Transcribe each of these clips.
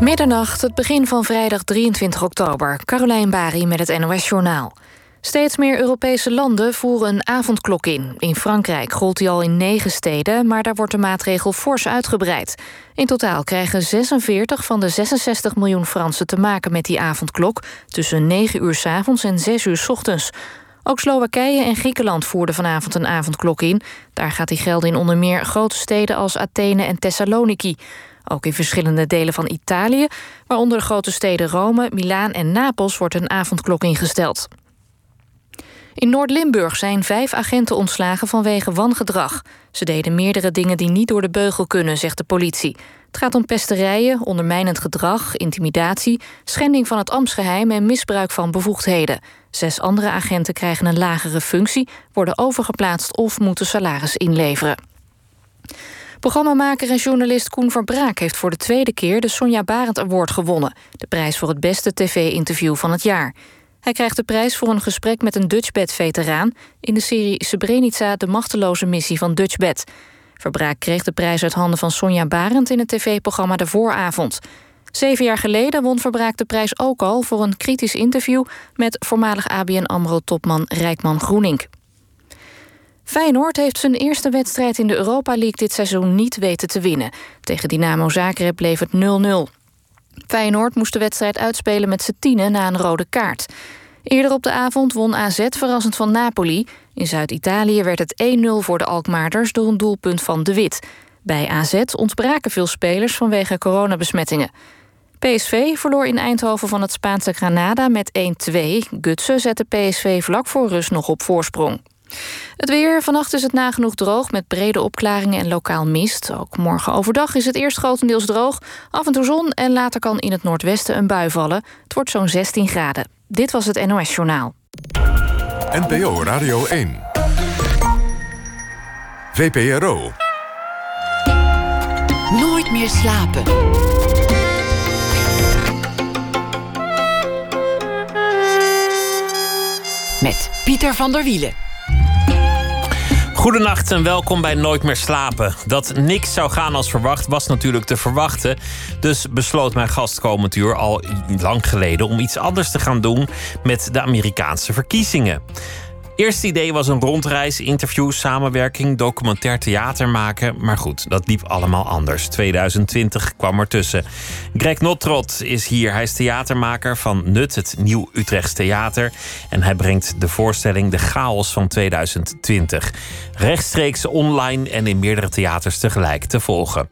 Middernacht, het begin van vrijdag 23 oktober. Carolijn Bari met het NOS Journaal. Steeds meer Europese landen voeren een avondklok in. In Frankrijk gold die al in negen steden, maar daar wordt de maatregel fors uitgebreid. In totaal krijgen 46 van de 66 miljoen Fransen te maken met die avondklok... tussen 9 uur s avonds en 6 uur s ochtends. Ook Slowakije en Griekenland voerden vanavond een avondklok in. Daar gaat die gelden in onder meer grote steden als Athene en Thessaloniki. Ook in verschillende delen van Italië, waaronder de grote steden Rome, Milaan en Napels, wordt een avondklok ingesteld. In Noord-Limburg zijn vijf agenten ontslagen vanwege wangedrag. Ze deden meerdere dingen die niet door de beugel kunnen, zegt de politie. Het gaat om pesterijen, ondermijnend gedrag, intimidatie, schending van het ambtsgeheim en misbruik van bevoegdheden. Zes andere agenten krijgen een lagere functie, worden overgeplaatst of moeten salaris inleveren. Programmamaker en journalist Koen Verbraak heeft voor de tweede keer de Sonja Barend Award gewonnen. De prijs voor het beste tv-interview van het jaar. Hij krijgt de prijs voor een gesprek met een Dutchbed-veteraan... in de serie Srebrenica, de machteloze missie van Dutchbed. Verbraak kreeg de prijs uit handen van Sonja Barend... in het tv-programma De Vooravond. Zeven jaar geleden won Verbraak de prijs ook al... voor een kritisch interview met voormalig ABN AMRO-topman Rijkman Groening. Feyenoord heeft zijn eerste wedstrijd in de Europa League dit seizoen niet weten te winnen. Tegen Dynamo Zagreb bleef het 0-0. Feyenoord moest de wedstrijd uitspelen met z'n tienen na een rode kaart. Eerder op de avond won AZ verrassend van Napoli. In Zuid-Italië werd het 1-0 voor de Alkmaarders door een doelpunt van De Wit. Bij AZ ontbraken veel spelers vanwege coronabesmettingen. PSV verloor in Eindhoven van het Spaanse Granada met 1-2. Gutsen zette PSV vlak voor rust nog op voorsprong. Het weer. Vannacht is het nagenoeg droog met brede opklaringen en lokaal mist. Ook morgen overdag is het eerst grotendeels droog. Af en toe zon en later kan in het noordwesten een bui vallen. Het wordt zo'n 16 graden. Dit was het NOS Journaal. NPO Radio 1. VPRO. Nooit meer slapen. Met Pieter van der Wielen. Goedenacht en welkom bij Nooit meer slapen. Dat niks zou gaan als verwacht was natuurlijk te verwachten. Dus besloot mijn gast uur al lang geleden om iets anders te gaan doen met de Amerikaanse verkiezingen. Eerste idee was een rondreis, interview, samenwerking, documentair theater maken. Maar goed, dat liep allemaal anders. 2020 kwam ertussen. Greg Notrot is hier. Hij is theatermaker van Nut, het Nieuw Utrechts Theater. En hij brengt de voorstelling De Chaos van 2020. Rechtstreeks online en in meerdere theaters tegelijk te volgen.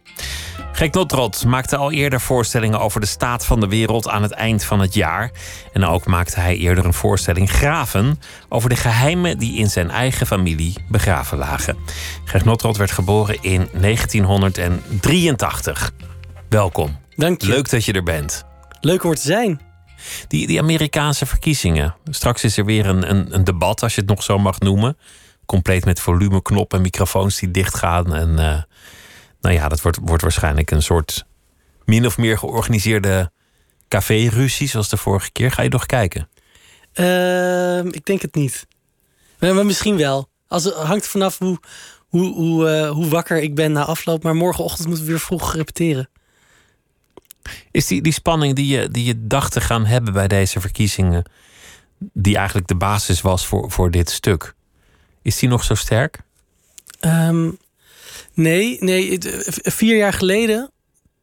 Gek Notrot maakte al eerder voorstellingen over de staat van de wereld aan het eind van het jaar. En ook maakte hij eerder een voorstelling Graven over de geheimen die in zijn eigen familie begraven lagen. Gek Notrot werd geboren in 1983. Welkom. Dank je. Leuk dat je er bent. Leuk om er te zijn. Die, die Amerikaanse verkiezingen. Straks is er weer een, een, een debat, als je het nog zo mag noemen. Compleet met volumeknop en microfoons die dichtgaan. En uh, nou ja, dat wordt, wordt waarschijnlijk een soort min of meer georganiseerde café-ruzie, zoals de vorige keer. Ga je nog kijken? Uh, ik denk het niet. Maar, maar misschien wel. Als, het hangt vanaf hoe, hoe, hoe, uh, hoe wakker ik ben na afloop. Maar morgenochtend moeten we weer vroeg repeteren. Is die, die spanning die je, die je dacht te gaan hebben bij deze verkiezingen, die eigenlijk de basis was voor, voor dit stuk, is die nog zo sterk? Um, nee, nee. Vier jaar geleden,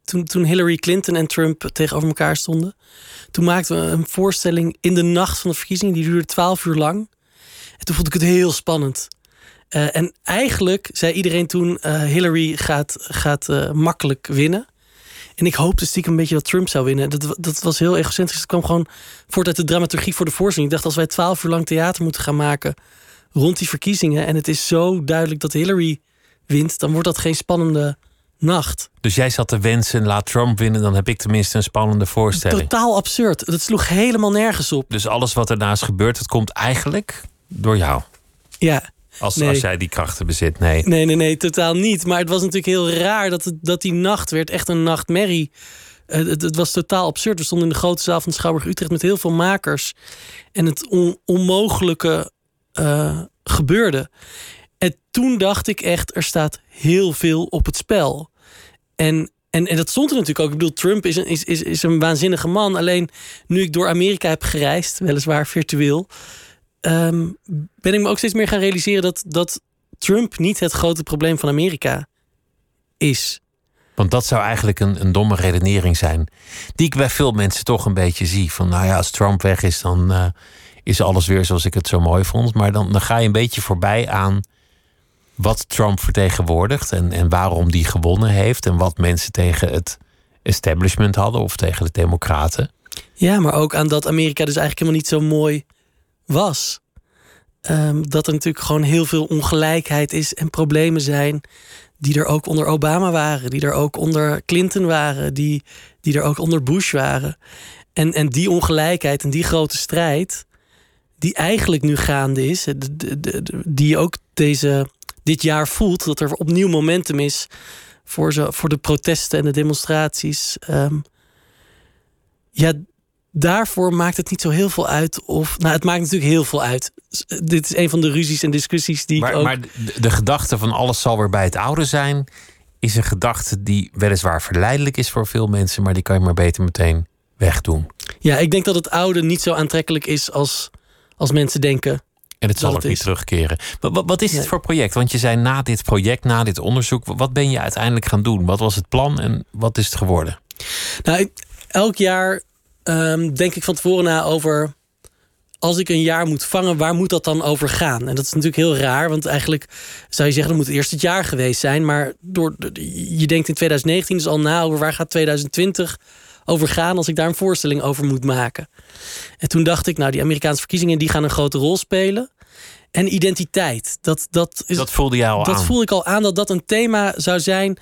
toen, toen Hillary Clinton en Trump tegenover elkaar stonden, toen maakten we een voorstelling in de nacht van de verkiezingen. Die duurde twaalf uur lang. En toen vond ik het heel spannend. Uh, en eigenlijk zei iedereen toen: Hillary gaat, gaat makkelijk winnen. En ik hoopte stiekem een beetje dat Trump zou winnen. Dat, dat was heel egocentrisch. Het kwam gewoon voort uit de dramaturgie voor de voorstelling. Ik dacht, als wij twaalf uur lang theater moeten gaan maken rond die verkiezingen. En het is zo duidelijk dat Hillary wint, dan wordt dat geen spannende nacht. Dus jij zat te wensen, laat Trump winnen, dan heb ik tenminste een spannende voorstelling. Totaal absurd. Dat sloeg helemaal nergens op. Dus alles wat ernaast gebeurt, het komt eigenlijk door jou. Ja. Als, nee. als jij die krachten bezit, nee. Nee, nee, nee, totaal niet. Maar het was natuurlijk heel raar dat, het, dat die nacht werd echt een nachtmerrie. Uh, het, het, was totaal absurd. We stonden in de grote zaal van Schouwburg Utrecht met heel veel makers. En het on, onmogelijke uh, gebeurde. En toen dacht ik echt, er staat heel veel op het spel. En, En, en dat stond er natuurlijk ook. Ik bedoel, Trump is een, is, is, is een waanzinnige man. Alleen nu ik door Amerika heb gereisd, weliswaar virtueel, ehm, ben ik me ook steeds meer gaan realiseren dat, dat Trump niet het grote probleem van Amerika is. Want dat zou eigenlijk een, een domme redenering zijn. Die ik bij veel mensen toch een beetje zie. Van nou ja, als Trump weg is, dan uh, is alles weer zoals ik het zo mooi vond. Maar dan, dan ga je een beetje voorbij aan wat Trump vertegenwoordigt. En, en waarom die gewonnen heeft. En wat mensen tegen het establishment hadden of tegen de Democraten. Ja, maar ook aan dat Amerika dus eigenlijk helemaal niet zo mooi was. Um, dat er natuurlijk gewoon heel veel ongelijkheid is en problemen zijn die er ook onder Obama waren, die er ook onder Clinton waren, die, die er ook onder Bush waren. En, en die ongelijkheid en die grote strijd, die eigenlijk nu gaande is, die ook deze, dit jaar voelt, dat er opnieuw momentum is voor, zo, voor de protesten en de demonstraties. Um, ja, daarvoor maakt het niet zo heel veel uit. Of, nou, het maakt natuurlijk heel veel uit. Dit is een van de ruzies en discussies die maar, ik ook... Maar de, de gedachte van alles zal weer bij het oude zijn... is een gedachte die weliswaar verleidelijk is voor veel mensen... maar die kan je maar beter meteen wegdoen. Ja, ik denk dat het oude niet zo aantrekkelijk is als, als mensen denken. En het zal ook niet terugkeren. Wat, wat is het voor project? Want je zei na dit project, na dit onderzoek... wat ben je uiteindelijk gaan doen? Wat was het plan en wat is het geworden? Nou, elk jaar um, denk ik van tevoren na over. Als ik een jaar moet vangen, waar moet dat dan over gaan? En dat is natuurlijk heel raar, want eigenlijk zou je zeggen, dat moet eerst het jaar geweest zijn. Maar door, je denkt in 2019 dus al na over waar gaat 2020 over gaan als ik daar een voorstelling over moet maken. En toen dacht ik, nou, die Amerikaanse verkiezingen die gaan een grote rol spelen. En identiteit. Dat, dat, is, dat voelde jij al dat aan. voelde ik al aan dat dat een thema zou zijn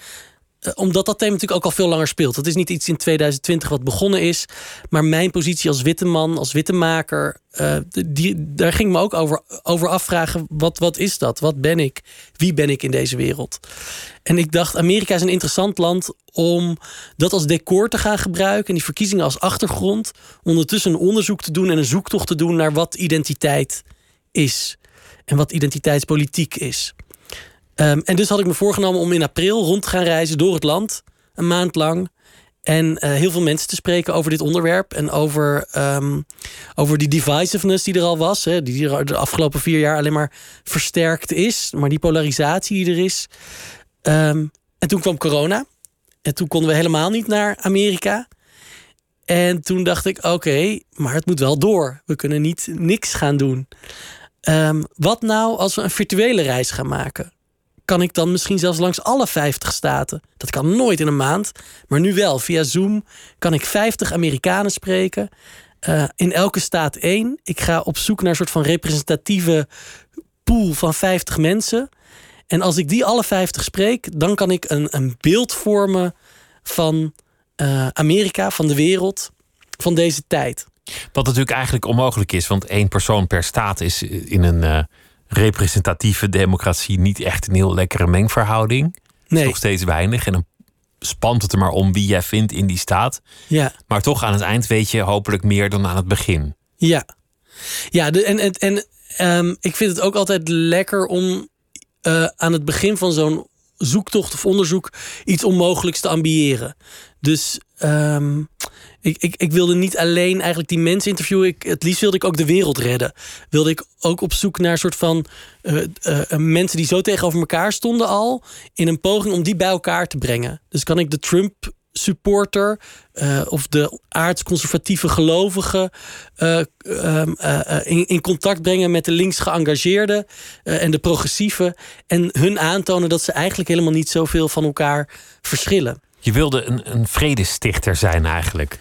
omdat dat thema natuurlijk ook al veel langer speelt. Dat is niet iets in 2020 wat begonnen is. Maar mijn positie als witte man, als witte maker, uh, die, daar ging me ook over, over afvragen: wat, wat is dat? Wat ben ik? Wie ben ik in deze wereld? En ik dacht, Amerika is een interessant land om dat als decor te gaan gebruiken. En die verkiezingen als achtergrond. Ondertussen een onderzoek te doen en een zoektocht te doen naar wat identiteit is. En wat identiteitspolitiek is. Um, en dus had ik me voorgenomen om in april rond te gaan reizen door het land. Een maand lang. En uh, heel veel mensen te spreken over dit onderwerp. En over, um, over die divisiveness die er al was. Hè, die er de afgelopen vier jaar alleen maar versterkt is. Maar die polarisatie die er is. Um, en toen kwam corona. En toen konden we helemaal niet naar Amerika. En toen dacht ik, oké, maar het moet wel door. We kunnen niet niks gaan doen. Wat nou als we een virtuele reis gaan maken? Kan ik dan misschien zelfs langs alle 50 staten. Dat kan nooit in een maand, maar nu wel. Via Zoom kan ik 50 Amerikanen spreken. Uh, in elke staat één. Ik ga op zoek naar een soort van representatieve pool van 50 mensen. En als ik die alle 50 spreek, dan kan ik een, een beeld vormen van uh, Amerika, van de wereld, van deze tijd. Wat natuurlijk eigenlijk onmogelijk is, want één persoon per staat is in een. Uh representatieve democratie niet echt een heel lekkere mengverhouding. Nee. nog steeds weinig. En dan spant het er maar om wie jij vindt in die staat. Ja. Maar toch aan het eind weet je hopelijk meer dan aan het begin. Ja, ja de, en, en, en um, ik vind het ook altijd lekker om uh, aan het begin van zo'n zoektocht of onderzoek iets onmogelijks te ambiëren. Dus um, ik, ik, ik wilde niet alleen eigenlijk die mensen interviewen. Ik, het liefst wilde ik ook de wereld redden. Wilde ik ook op zoek naar een soort van uh, uh, mensen die zo tegenover elkaar stonden al. In een poging om die bij elkaar te brengen. Dus kan ik de Trump supporter of de aardsconservatieve gelovigen uh, uh, in, in, contact brengen met de links geëngageerden en de progressieven. En hun aantonen dat ze eigenlijk helemaal niet zoveel van elkaar verschillen. Je wilde een, een vredestichter zijn eigenlijk.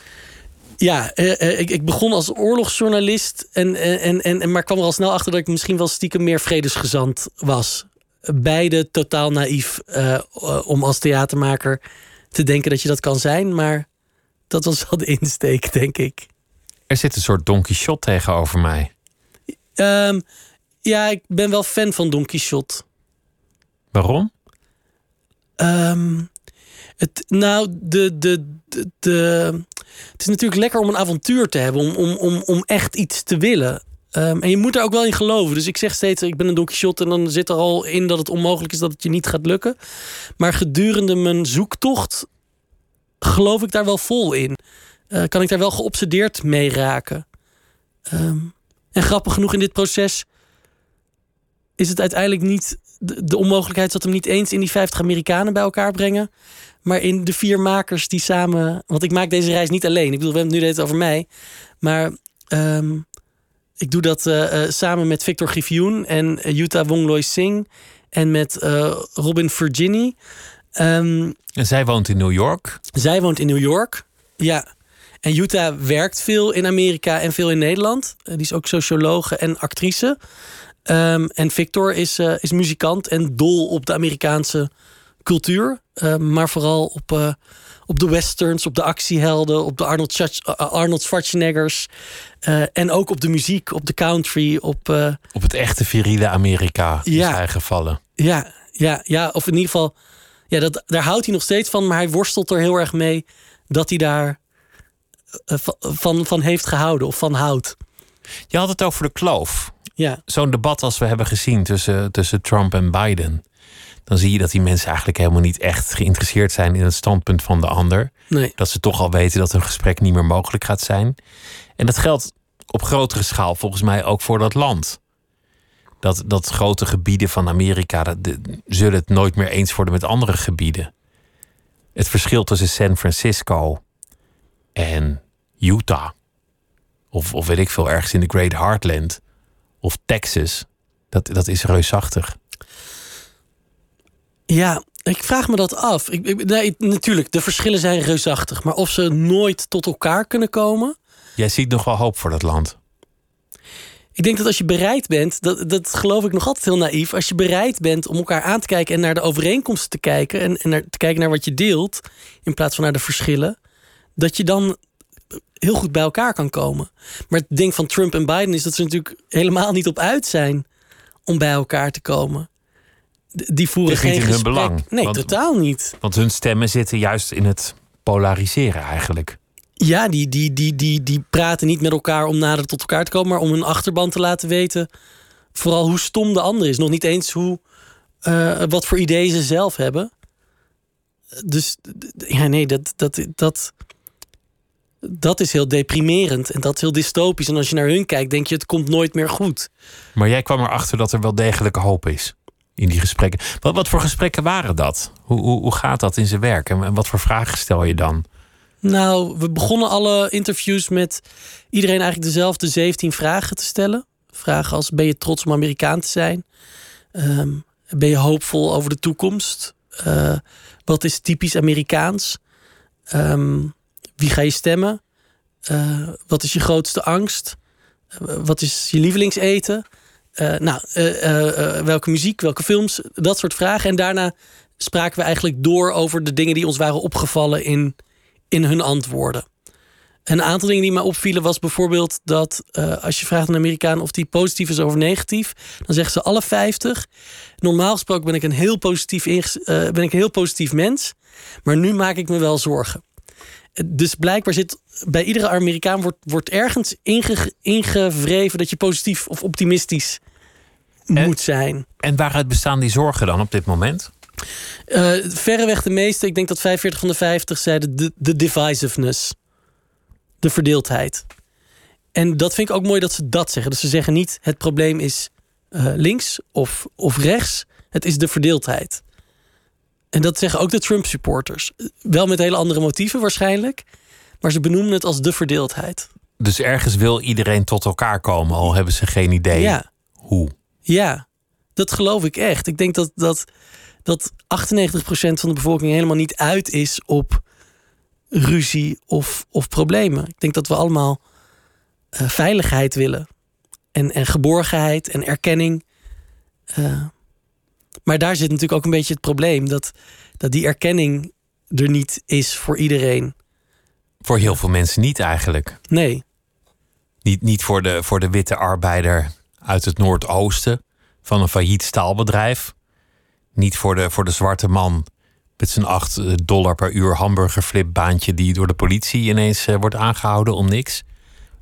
Ja, ik, ik, begon als oorlogsjournalist. En, en, en, en, maar kwam er al snel achter dat ik misschien wel stiekem meer vredesgezant was. Beide totaal naïef om als theatermaker te denken dat je dat kan zijn. Maar dat was wel de insteek, denk ik. Er zit een soort Don Quixote tegenover mij. Um, ja, ik ben wel fan van Don Quixote. Waarom? Um, het, nou, de, de, de, het is natuurlijk lekker om een avontuur te hebben, om, om, om, om echt iets te willen. Um, en je moet er ook wel in geloven. Dus ik zeg steeds, ik ben een Don Quixote en dan zit er al in dat het onmogelijk is dat het je niet gaat lukken. Maar gedurende mijn zoektocht geloof ik daar wel vol in. Uh, kan ik daar wel geobsedeerd mee raken. Um, en grappig genoeg in dit proces is het uiteindelijk niet. De, de onmogelijkheid zat hem niet eens in die 50 Amerikanen bij elkaar brengen. Maar in de vier makers die samen. Want ik maak deze reis niet alleen. Ik bedoel, we hebben het nu dit over mij. Maar um, ik doe dat uh, uh, samen met Victor Griffioen en Yuta Wongloy Singh. En met uh, Robin Virginie. Um, en zij woont in New York? Zij woont in New York, ja. En Yuta werkt veel in Amerika en veel in Nederland. die is ook sociologe en actrice. Um, en Victor is, is muzikant en dol op de Amerikaanse cultuur. Ehm, maar vooral op, uh, op de westerns, op de actiehelden, op de Arnold, Arnold Schwarzeneggers. En ook op de muziek, op de country. Op, op het echte viriele Amerika ja, is hij gevallen. Ja, ja, ja, of in ieder geval, ja, dat, daar houdt hij nog steeds van. Maar hij worstelt er heel erg mee dat hij daar van, van heeft gehouden of van houdt. Je had het over de kloof. Ja. Zo'n debat als we hebben gezien tussen, tussen Trump en Biden dan zie je dat die mensen eigenlijk helemaal niet echt geïnteresseerd zijn in het standpunt van de ander. Nee. Dat ze toch al weten dat een gesprek niet meer mogelijk gaat zijn. En dat geldt op grotere schaal volgens mij ook voor dat land. Dat, dat grote gebieden van Amerika dat, zullen het nooit meer eens worden met andere gebieden. Het verschil tussen San Francisco en Utah, of, of weet ik veel, ergens in de Great Heartland, of Texas, dat, dat is reusachtig. Ja, ik vraag me dat af. Ik, nee, natuurlijk, de verschillen zijn reusachtig. Maar of ze nooit tot elkaar kunnen komen. Jij ziet nog wel hoop voor dat land. Ik denk dat als je bereid bent, dat, dat geloof ik nog altijd heel naïef. Als je bereid bent om elkaar aan te kijken en naar de overeenkomsten te kijken. En, en naar, te kijken naar wat je deelt. In plaats van naar de verschillen. Dat je dan heel goed bij elkaar kan komen. Maar het ding van Trump en Biden is dat ze natuurlijk helemaal niet op uit zijn om bij elkaar te komen die voeren geen in hun belang. Nee, totaal niet. Want hun stemmen zitten juist in het polariseren eigenlijk. Ja, die, die, die, die, die praten niet met elkaar om nader tot elkaar te komen, maar om hun achterban te laten weten. Vooral hoe stom de ander is. Nog niet eens hoe, uh, wat voor ideeën ze zelf hebben. Dus ja, nee, dat, dat, dat, dat is heel deprimerend en dat is heel dystopisch. En als je naar hun kijkt, denk je: het komt nooit meer goed. Maar jij kwam erachter dat er wel degelijke hoop is in die gesprekken. Wat, wat voor gesprekken waren dat? Hoe, hoe, hoe gaat dat in zijn werk? En wat voor vragen stel je dan? Nou, we begonnen alle interviews met iedereen eigenlijk dezelfde 17 vragen te stellen. Vragen als: ben je trots om Amerikaan te zijn? Ehm, ben je hoopvol over de toekomst? Uh, wat is typisch Amerikaans? Um, wie ga je stemmen? Uh, wat is je grootste angst? Uh, wat is je lievelingseten? Uh, nou, welke muziek, welke films, dat soort vragen. En daarna spraken we eigenlijk door over de dingen die ons waren opgevallen in, in hun antwoorden. En een aantal dingen die mij opvielen was bijvoorbeeld dat als je vraagt aan een Amerikaan of die positief is over negatief, dan zeggen ze alle 50. Normaal gesproken ben ik een heel positief, ben ik een heel positief mens, maar nu maak ik me wel zorgen. Dus blijkbaar zit bij iedere Amerikaan wordt, wordt ergens inge, ingevreven dat je positief of optimistisch moet zijn. En waaruit bestaan die zorgen dan op dit moment? Uh, verreweg de meeste, ik denk dat 45 van de 50 zeiden de, de divisiveness. De verdeeldheid. En dat vind ik ook mooi dat ze dat zeggen. Dus ze zeggen niet het probleem is uh, links of, of rechts. Het is de verdeeldheid. En dat zeggen ook de Trump-supporters. Wel met hele andere motieven waarschijnlijk. Maar ze benoemen het als de verdeeldheid. Dus ergens wil iedereen tot elkaar komen, al hebben ze geen idee ja. hoe. Ja, dat geloof ik echt. Ik denk dat, dat, dat 98% van de bevolking helemaal niet uit is op ruzie of, of problemen. Ik denk dat we allemaal uh, veiligheid willen. En, en geborgenheid en erkenning. Uh, maar daar zit natuurlijk ook een beetje het probleem. Dat, dat die erkenning er niet is voor iedereen. Voor heel veel mensen niet eigenlijk. Nee. Niet, niet voor, de, voor de witte arbeider uit het Noordoosten van een failliet staalbedrijf. Niet voor de, voor de zwarte man met zijn 8 eh, dollar per uur hamburgerflipbaantje die door de politie ineens uh, wordt aangehouden om niks.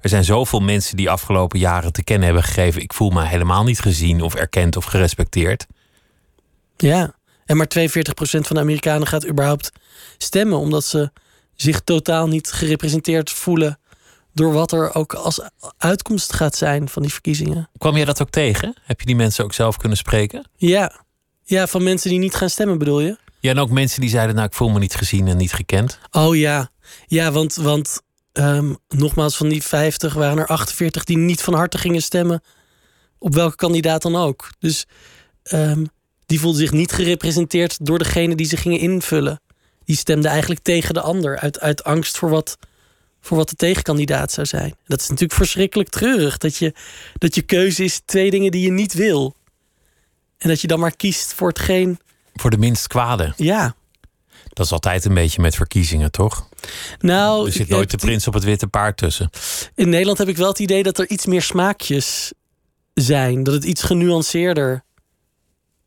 Er zijn zoveel mensen die afgelopen jaren te kennen hebben gegeven: ik voel me helemaal niet gezien of erkend of gerespecteerd. Ja, en maar 42% van de Amerikanen gaat überhaupt stemmen omdat ze zich totaal niet gerepresenteerd voelen door wat er ook als uitkomst gaat zijn van die verkiezingen. Kwam jij dat ook tegen? Heb je die mensen ook zelf kunnen spreken? Ja, ja van mensen die niet gaan stemmen bedoel je? Ja, en ook mensen die zeiden, nou ik voel me niet gezien en niet gekend. Oh ja, ja want, want um, nogmaals van die 50 waren er 48 die niet van harte gingen stemmen op welke kandidaat dan ook. Dus um, die voelden zich niet gerepresenteerd door degene die ze gingen invullen. Die stemden eigenlijk tegen de ander uit, uit angst voor wat, voor wat de tegenkandidaat zou zijn. Dat is natuurlijk verschrikkelijk treurig. Dat je, dat je keuze is twee dingen die je niet wil. En dat je dan maar kiest voor hetgeen. Voor de minst kwade. Ja. Dat is altijd een beetje met verkiezingen, toch? Nou, er zit nooit de prins op het witte paard tussen. In Nederland heb ik wel het idee dat er iets meer smaakjes zijn. Dat het iets genuanceerder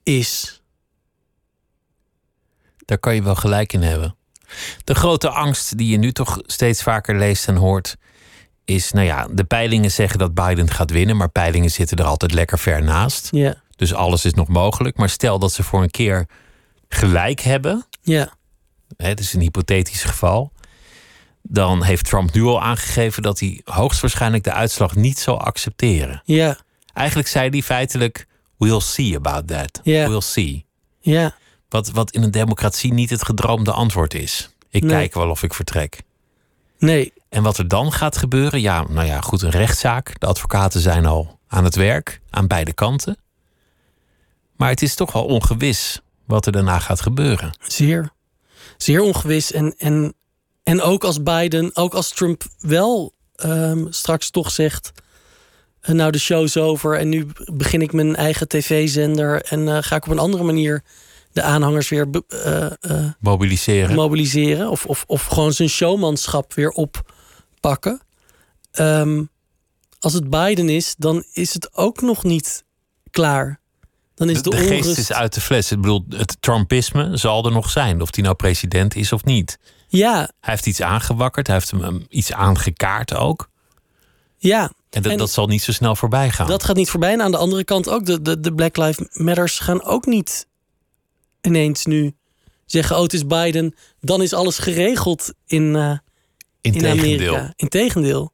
is. Daar kan je wel gelijk in hebben. De grote angst die je nu toch steeds vaker leest en hoort, is, nou ja, de peilingen zeggen dat Biden gaat winnen, maar peilingen zitten er altijd lekker ver naast. Ja. Dus alles is nog mogelijk. Maar stel dat ze voor een keer gelijk hebben. Ja. Het is een hypothetisch geval. Dan heeft Trump nu al aangegeven dat hij hoogstwaarschijnlijk de uitslag niet zal accepteren. Ja. Eigenlijk zei hij feitelijk: We'll see about that. We'll see. Ja. Wat, wat in een democratie niet het gedroomde antwoord is. Ik Nee. kijk wel of ik vertrek. Nee. En wat er dan gaat gebeuren, ja, nou ja, goed, een rechtszaak. De advocaten zijn al aan het werk, aan beide kanten. Maar het is toch wel ongewis wat er daarna gaat gebeuren. Zeer. Zeer ongewis. En, en, en ook als Biden, ook als Trump wel ehm, straks toch zegt. Eh, nou, de show is over en nu begin ik mijn eigen tv-zender. En eh, ga ik op een andere manier de aanhangers weer eh, Mobiliseren. mobiliseren. Of, of, of gewoon zijn showmanschap weer oppakken. Ehm, als het Biden is, dan is het ook nog niet klaar. Dan is de, de, de onrust... geest is uit de fles. Ik bedoel, het Trumpisme zal er nog zijn. Of hij nou president is of niet. Ja, Hij heeft iets aangewakkerd. Hij heeft hem iets aangekaart ook. ja. En dat, En- dat zal niet zo snel voorbij gaan. Dat gaat niet voorbij. En aan de andere kant ook, de, de, de Black Lives Matters gaan ook niet ineens nu zeggen: Oh, het is Biden, dan is alles geregeld in, eh, in. Amerika. Integendeel.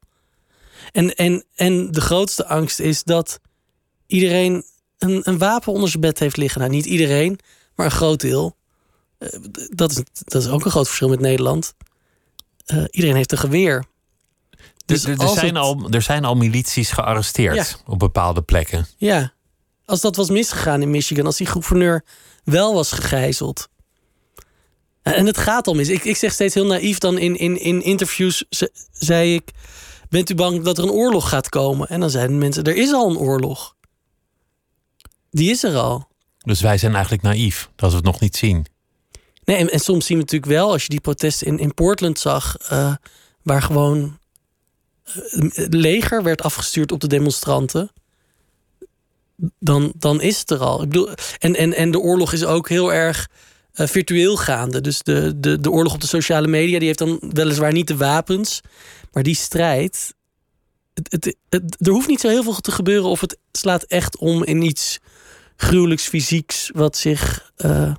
En, en, en de grootste angst is dat iedereen een, een wapen onder zijn bed heeft liggen. Nou, niet iedereen, maar een groot deel. Eh, dat, is, dat is ook een groot verschil met Nederland. Eh, iedereen heeft een geweer. Dus er, er, als zijn het- al, er zijn al milities gearresteerd Ja. op bepaalde plekken. Ja, als dat was misgegaan in Michigan, als die gouverneur wel was gegijzeld. En het gaat al mis. Ik, ik zeg steeds heel naïef dan in, in, in interviews, ze- zei ik... Bent u bang dat er een oorlog gaat komen? En dan zeiden mensen, er is al een oorlog. Die is er al. Dus wij zijn eigenlijk naïef dat we het nog niet zien. Nee, en, en soms zien we natuurlijk wel, als je die protesten in, in Portland zag, eh, waar gewoon het leger werd afgestuurd op de demonstranten. Dan, dan is het er al. Ik bedoel, en, en, en de oorlog is ook heel erg eh, virtueel gaande. Dus de, de, de oorlog op de sociale media, die heeft dan weliswaar niet de wapens, maar die strijd. Het, het, er hoeft niet zo heel veel te gebeuren of het slaat echt om in iets gruwelijks fysieks wat zich. eh,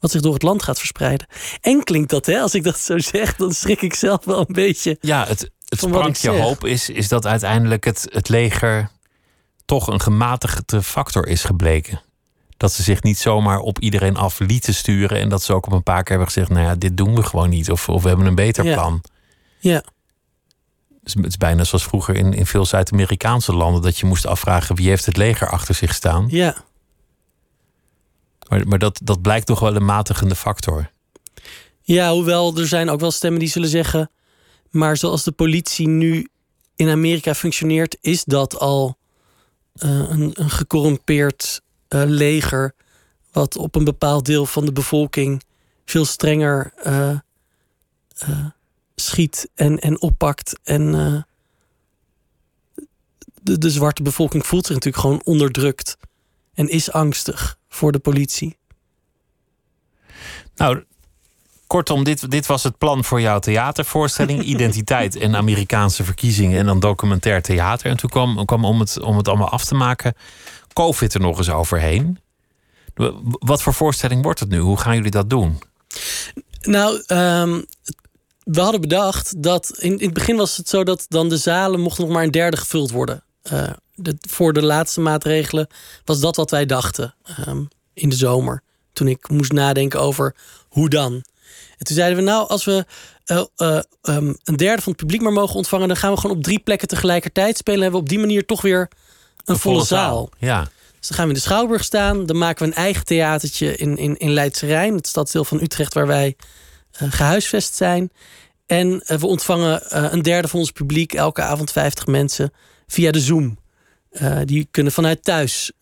wat zich door het land gaat verspreiden. En klinkt dat, hè? Als ik dat zo zeg, dan schrik ik zelf wel een beetje. Ja, het Van wat ik sprankje zeg. hoop is, is dat uiteindelijk het, het leger toch een gematigde factor is gebleken. Dat ze zich niet zomaar op iedereen af lieten sturen. En dat ze ook op een paar keer hebben gezegd: Nou ja, dit doen we gewoon niet. Of, of we hebben een beter Ja. plan. Ja, Dus het is bijna zoals vroeger in, in veel Zuid-Amerikaanse landen. Dat je moest afvragen wie heeft het leger achter zich staan. ja. Maar, maar dat, dat blijkt toch wel een matigende factor. Ja, hoewel er zijn ook wel stemmen die zullen zeggen... maar zoals de politie nu in Amerika functioneert... is dat al eh, een, een gecorrumpeerd eh, leger... wat op een bepaald deel van de bevolking... veel strenger eh, schiet en, en oppakt. En de, de zwarte bevolking voelt zich natuurlijk gewoon onderdrukt... en is angstig voor de politie. Nou, kortom, dit, dit was het plan voor jouw theatervoorstelling. Identiteit en Amerikaanse verkiezingen en dan documentair theater. En toen kwam, kwam om, het, om het allemaal af te maken, COVID er nog eens overheen. Wat voor voorstelling wordt het nu? Hoe gaan jullie dat doen? Nou, ehm, we hadden bedacht dat in, in het begin was het zo dat dan de zalen mochten nog maar een derde gevuld worden. Uh, de, voor de laatste maatregelen was dat wat wij dachten um, in de zomer. Toen ik moest nadenken over hoe dan. En toen zeiden we, nou, als we uh, uh, um, een derde van het publiek maar mogen ontvangen, dan gaan we gewoon op drie plekken tegelijkertijd spelen. En hebben we op die manier toch weer een, een volle, volle zaal. zaal. Ja. Dus dan gaan we in de Schouwburg staan. Dan maken we een eigen theatertje in, in, in Leidse Rijn, het stadsdeel van Utrecht, waar wij uh, gehuisvest zijn. En we ontvangen een derde van ons publiek, elke avond 50 mensen, via de Zoom. die kunnen vanuit thuis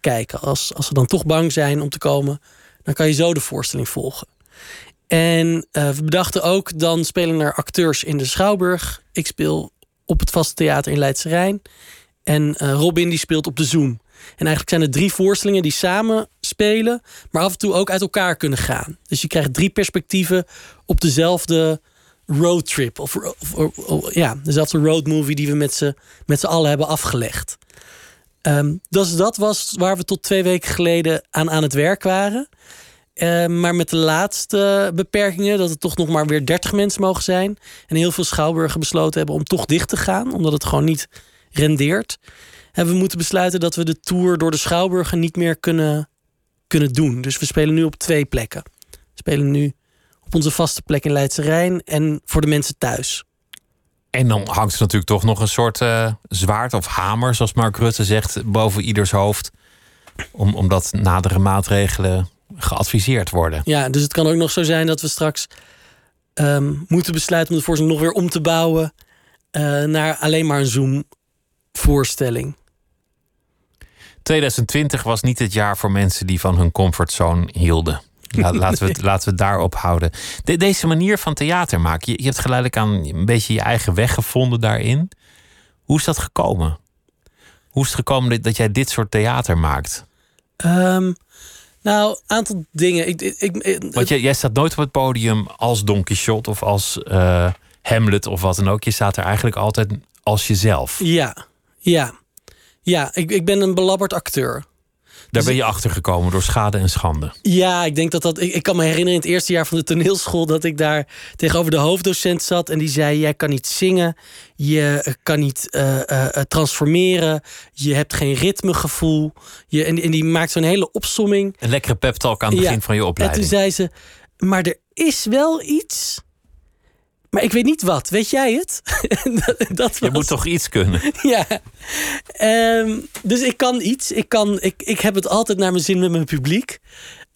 kijken. Als, als ze dan toch bang zijn om te komen, dan kan je zo de voorstelling volgen. En we bedachten ook, dan spelen er acteurs in de Schouwburg. Ik speel op het Vaste Theater in Leidse Rijn. En Robin die speelt op de Zoom. En eigenlijk zijn er drie voorstellingen die samen spelen, maar af en toe ook uit elkaar kunnen gaan. Dus je krijgt drie perspectieven op dezelfde roadtrip. Of, of, ja, dezelfde roadmovie die we met z'n met allen hebben afgelegd. Um, dus dat was waar we tot twee weken geleden aan, aan het werk waren. Um, maar met de laatste beperkingen, dat het toch nog maar weer 30 mensen mogen zijn. En heel veel schouwburgen besloten hebben om toch dicht te gaan, omdat het gewoon niet rendeert hebben we moeten besluiten dat we de tour door de Schouwburgen niet meer kunnen, kunnen doen. Dus we spelen nu op twee plekken. We spelen nu op onze vaste plek in Leidse Rijn en voor de mensen thuis. En dan hangt er natuurlijk toch nog een soort uh, zwaard of hamer, zoals Mark Rutte zegt, boven ieders hoofd. Om, omdat nadere maatregelen geadviseerd worden. Ja, dus het kan ook nog zo zijn dat we straks um, moeten besluiten om de voorstelling nog weer om te bouwen uh, naar alleen maar een Zoom-voorstelling. 2020 was niet het jaar voor mensen die van hun comfortzone hielden. laten, we het, laten we het daarop houden. deze manier van theater maken, je, je, hebt geleidelijk aan een beetje je eigen weg gevonden daarin. Hoe is dat gekomen? Hoe is het gekomen dat, jij dit soort theater maakt? Um, nou, aantal dingen. Ik, ik, Want jij, jij, staat nooit op het podium als Don Quixote of als uh, Hamlet of wat dan ook. Je staat er eigenlijk altijd als jezelf. Ja, ja. Ja, ik, ik ben een belabberd acteur. Daar dus ben je achter gekomen door schade en schande. Ja, ik denk dat dat. Ik, ik, kan me herinneren in het eerste jaar van de toneelschool dat ik daar tegenover de hoofddocent zat en die zei: Jij kan niet zingen, je kan niet uh, uh, transformeren, je hebt geen ritmegevoel. Je, en, en die maakt zo'n hele opsomming. Een lekkere pep talk aan het begin van je opleiding. En toen zei ze: Maar er is wel iets maar ik weet niet wat. Weet jij het? dat was... Je moet toch iets kunnen? ja. Um, dus ik kan iets. Ik, kan, ik, ik heb het altijd naar mijn zin met mijn publiek.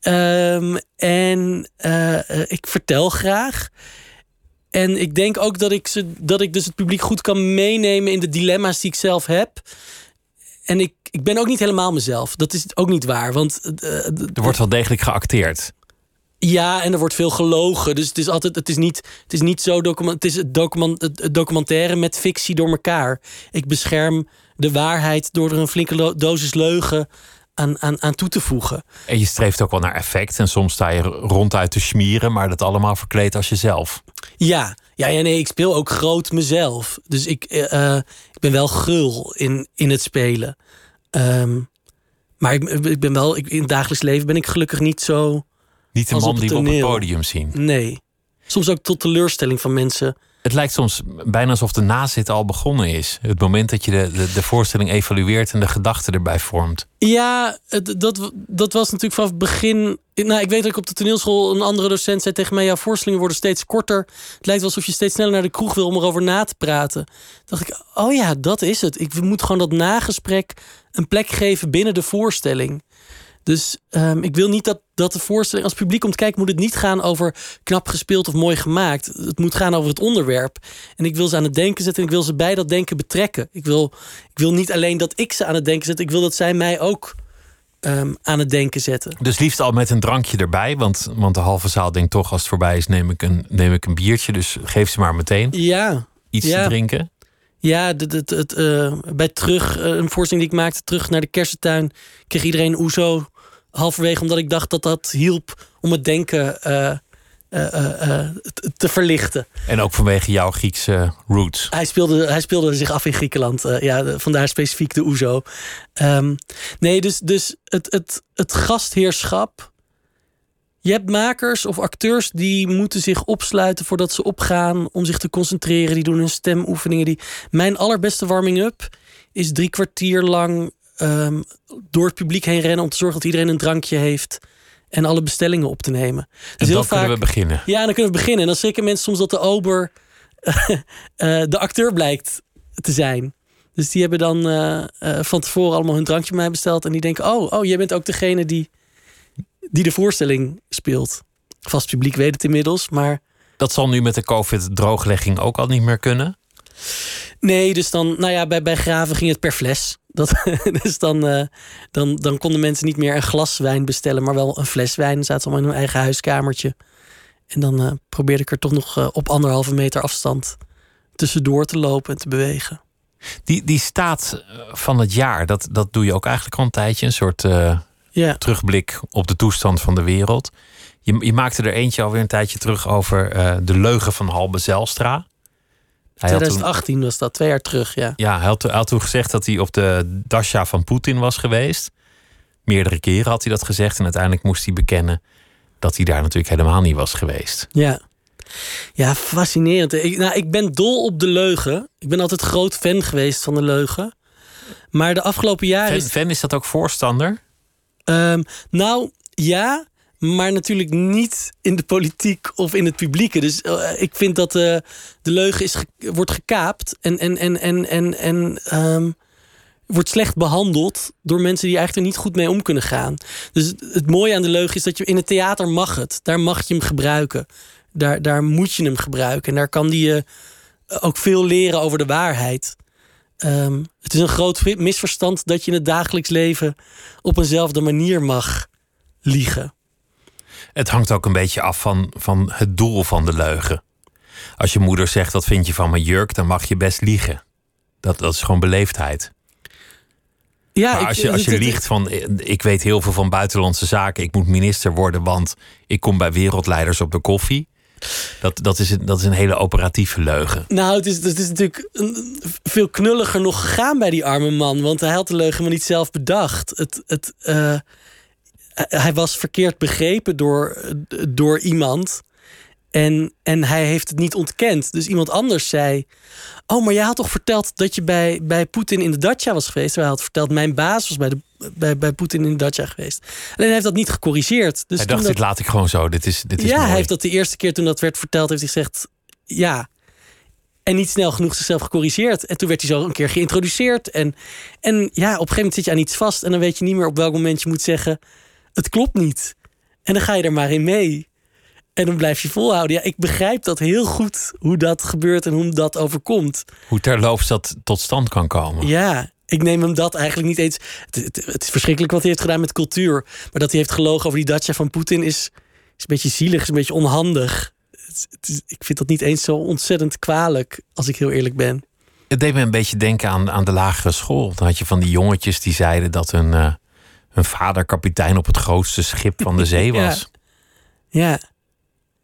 Um, en uh, ik vertel graag. En ik denk ook dat ik, ze, dat ik dus het publiek goed kan meenemen in de dilemma's die ik zelf heb. En ik, ik ben ook niet helemaal mezelf. Dat is ook niet waar. Want, uh, er wordt wel degelijk geacteerd. Ja, en er wordt veel gelogen. Dus het is altijd, het is niet, het is niet zo document, het is het, document, het documentaire met fictie door elkaar. Ik bescherm de waarheid door er een flinke dosis leugen aan, aan, aan toe te voegen. En je streeft ook wel naar effect. En soms sta je ronduit te smieren, maar dat allemaal verkleed als jezelf. Ja, ja, ja nee, ik speel ook groot mezelf. Dus ik, uh, ik ben wel gul in, in het spelen. Um, maar ik, ik ben wel, ik, in het dagelijks leven ben ik gelukkig niet zo niet de man die we op het podium zien. Nee. Soms ook tot teleurstelling van mensen. Het lijkt soms bijna alsof de nazit al begonnen is. Het moment dat je de, de, de voorstelling evalueert en de gedachten erbij vormt. Ja, dat, dat was natuurlijk vanaf het begin. Nou, ik weet dat ik op de toneelschool een andere docent zei tegen mij: jouw voorstellingen worden steeds korter. Het lijkt alsof je steeds sneller naar de kroeg wil om erover na te praten. dacht ik: oh ja, dat is het. Ik moet gewoon dat nagesprek een plek geven binnen de voorstelling. Dus um, ik wil niet dat, dat de voorstelling, als het publiek komt kijken, moet het niet gaan over knap gespeeld of mooi gemaakt. Het moet gaan over het onderwerp. En ik wil ze aan het denken zetten en ik wil ze bij dat denken betrekken. Ik wil, ik wil niet alleen dat ik ze aan het denken zet, ik wil dat zij mij ook um, aan het denken zetten. Dus liefst al met een drankje erbij, want, want de halve zaal denkt toch als het voorbij is, neem ik een, neem ik een biertje. Dus geef ze maar meteen ja, iets te drinken. Ja, het, het, het, uh, bij terug, uh, een voorstelling die ik maakte, terug naar de kersentuin, kreeg iedereen oezo halverwege omdat ik dacht dat dat hielp om het denken uh, te verlichten. En ook vanwege jouw Griekse roots. Hij speelde, hij speelde zich af in Griekenland. ja, vandaar specifiek de Oezo. Um, nee, dus, dus het, het, het gastheerschap. je hebt makers of acteurs die moeten zich opsluiten voordat ze opgaan om zich te concentreren. Die doen hun stemoefeningen. Die... Mijn allerbeste warming-up is drie kwartier lang ehm, door het publiek heen rennen om te zorgen dat iedereen een drankje heeft en alle bestellingen op te nemen. Dus en dan heel vaak, kunnen we beginnen. Ja, dan kunnen we beginnen. En dan schrikken mensen soms dat de ober uh, de acteur blijkt te zijn. Dus die hebben dan uh, van tevoren allemaal hun drankje bij mij besteld. En die denken, oh, oh, jij bent ook degene die, die de voorstelling speelt. Vast publiek weet het inmiddels, maar... Dat zal nu met de COVID-drooglegging ook al niet meer kunnen? Nee, dus dan, nou ja, bij, bij Graven ging het per fles. Dat, dus dan, uh, dan, dan konden mensen niet meer een glas wijn bestellen, maar wel een fles wijn. Dan zaten ze allemaal in hun eigen huiskamertje. En dan uh, probeerde ik er toch nog uh, op anderhalve meter afstand tussendoor te lopen en te bewegen. Die, die staat van het jaar, dat, dat doe je ook eigenlijk al een tijdje. Een soort yeah. terugblik op de toestand van de wereld. Je, je maakte er eentje alweer een tijdje terug over de leugen van Halbe Zelstra. 2018 was dat, twee jaar terug, ja. Ja, hij had, hij had, toen gezegd dat hij op de dasha van Poetin was geweest. Meerdere keren had hij dat gezegd. En uiteindelijk moest hij bekennen dat hij daar natuurlijk helemaal niet was geweest. Ja, ja fascinerend. Ik, nou, ik ben dol op de leugen. Ik ben altijd groot fan geweest van de leugen. Maar de afgelopen jaren... Fan, is, fan is dat ook voorstander? Um, nou, ja maar natuurlijk niet in de politiek of in het publieke. Dus uh, ik vind dat uh, de leugen is wordt gekaapt en, en, en, en, en, en um, wordt slecht behandeld door mensen die eigenlijk er niet goed mee om kunnen gaan. Dus het mooie aan de leugen is dat je in het theater mag het. Daar mag je hem gebruiken. Daar, daar moet je hem gebruiken. En daar kan die je ook veel leren over de waarheid. Um, het is een groot misverstand dat je in het dagelijks leven op eenzelfde manier mag liegen. Het hangt ook een beetje af van, van het doel van de leugen. Als je moeder zegt, wat vind je van mijn jurk, dan mag je best liegen. Dat, dat is gewoon beleefdheid. Ja, maar als je, als je liegt van, ik weet heel veel van buitenlandse zaken, ik moet minister worden, want ik kom bij wereldleiders op de koffie. Dat, dat, is, een, dat is een hele operatieve leugen. Nou, het is, het is natuurlijk veel knulliger nog gegaan bij die arme man. Want hij had de leugen maar niet zelf bedacht. Het, het, uh, hij was verkeerd begrepen door, door iemand. En, en hij heeft het niet ontkend. Dus iemand anders zei: Oh, maar jij had toch verteld dat je bij, bij Poetin in de Dacia was geweest? Hij had verteld: Mijn baas was bij, de, bij, bij Poetin in de Dacia geweest. Alleen hij heeft dat niet gecorrigeerd. Dus hij dacht: Dit laat ik gewoon zo. Dit is, dit is ja, mooi. hij heeft dat de eerste keer toen dat werd verteld, heeft hij gezegd: Ja. En niet snel genoeg zichzelf gecorrigeerd. En toen werd hij zo een keer geïntroduceerd. En, en ja, op een gegeven moment zit je aan iets vast. En dan weet je niet meer op welk moment je moet zeggen het klopt niet. En dan ga je er maar in mee. En dan blijf je volhouden. Ja, ik begrijp dat heel goed hoe dat gebeurt en hoe dat overkomt. Hoe terloops dat tot stand kan komen. Ja, ik neem hem dat eigenlijk niet eens. Het, het, is verschrikkelijk wat hij heeft gedaan met cultuur. Maar dat hij heeft gelogen over die dacha van Poetin is, is een beetje zielig, is een beetje onhandig. Het, ik vind dat niet eens zo ontzettend kwalijk, als ik heel eerlijk ben. Het deed me een beetje denken aan, aan de lagere school. Dan had je van die jongetjes die zeiden dat hun. Uh hun vader kapitein op het grootste schip van de zee was. ja. ja.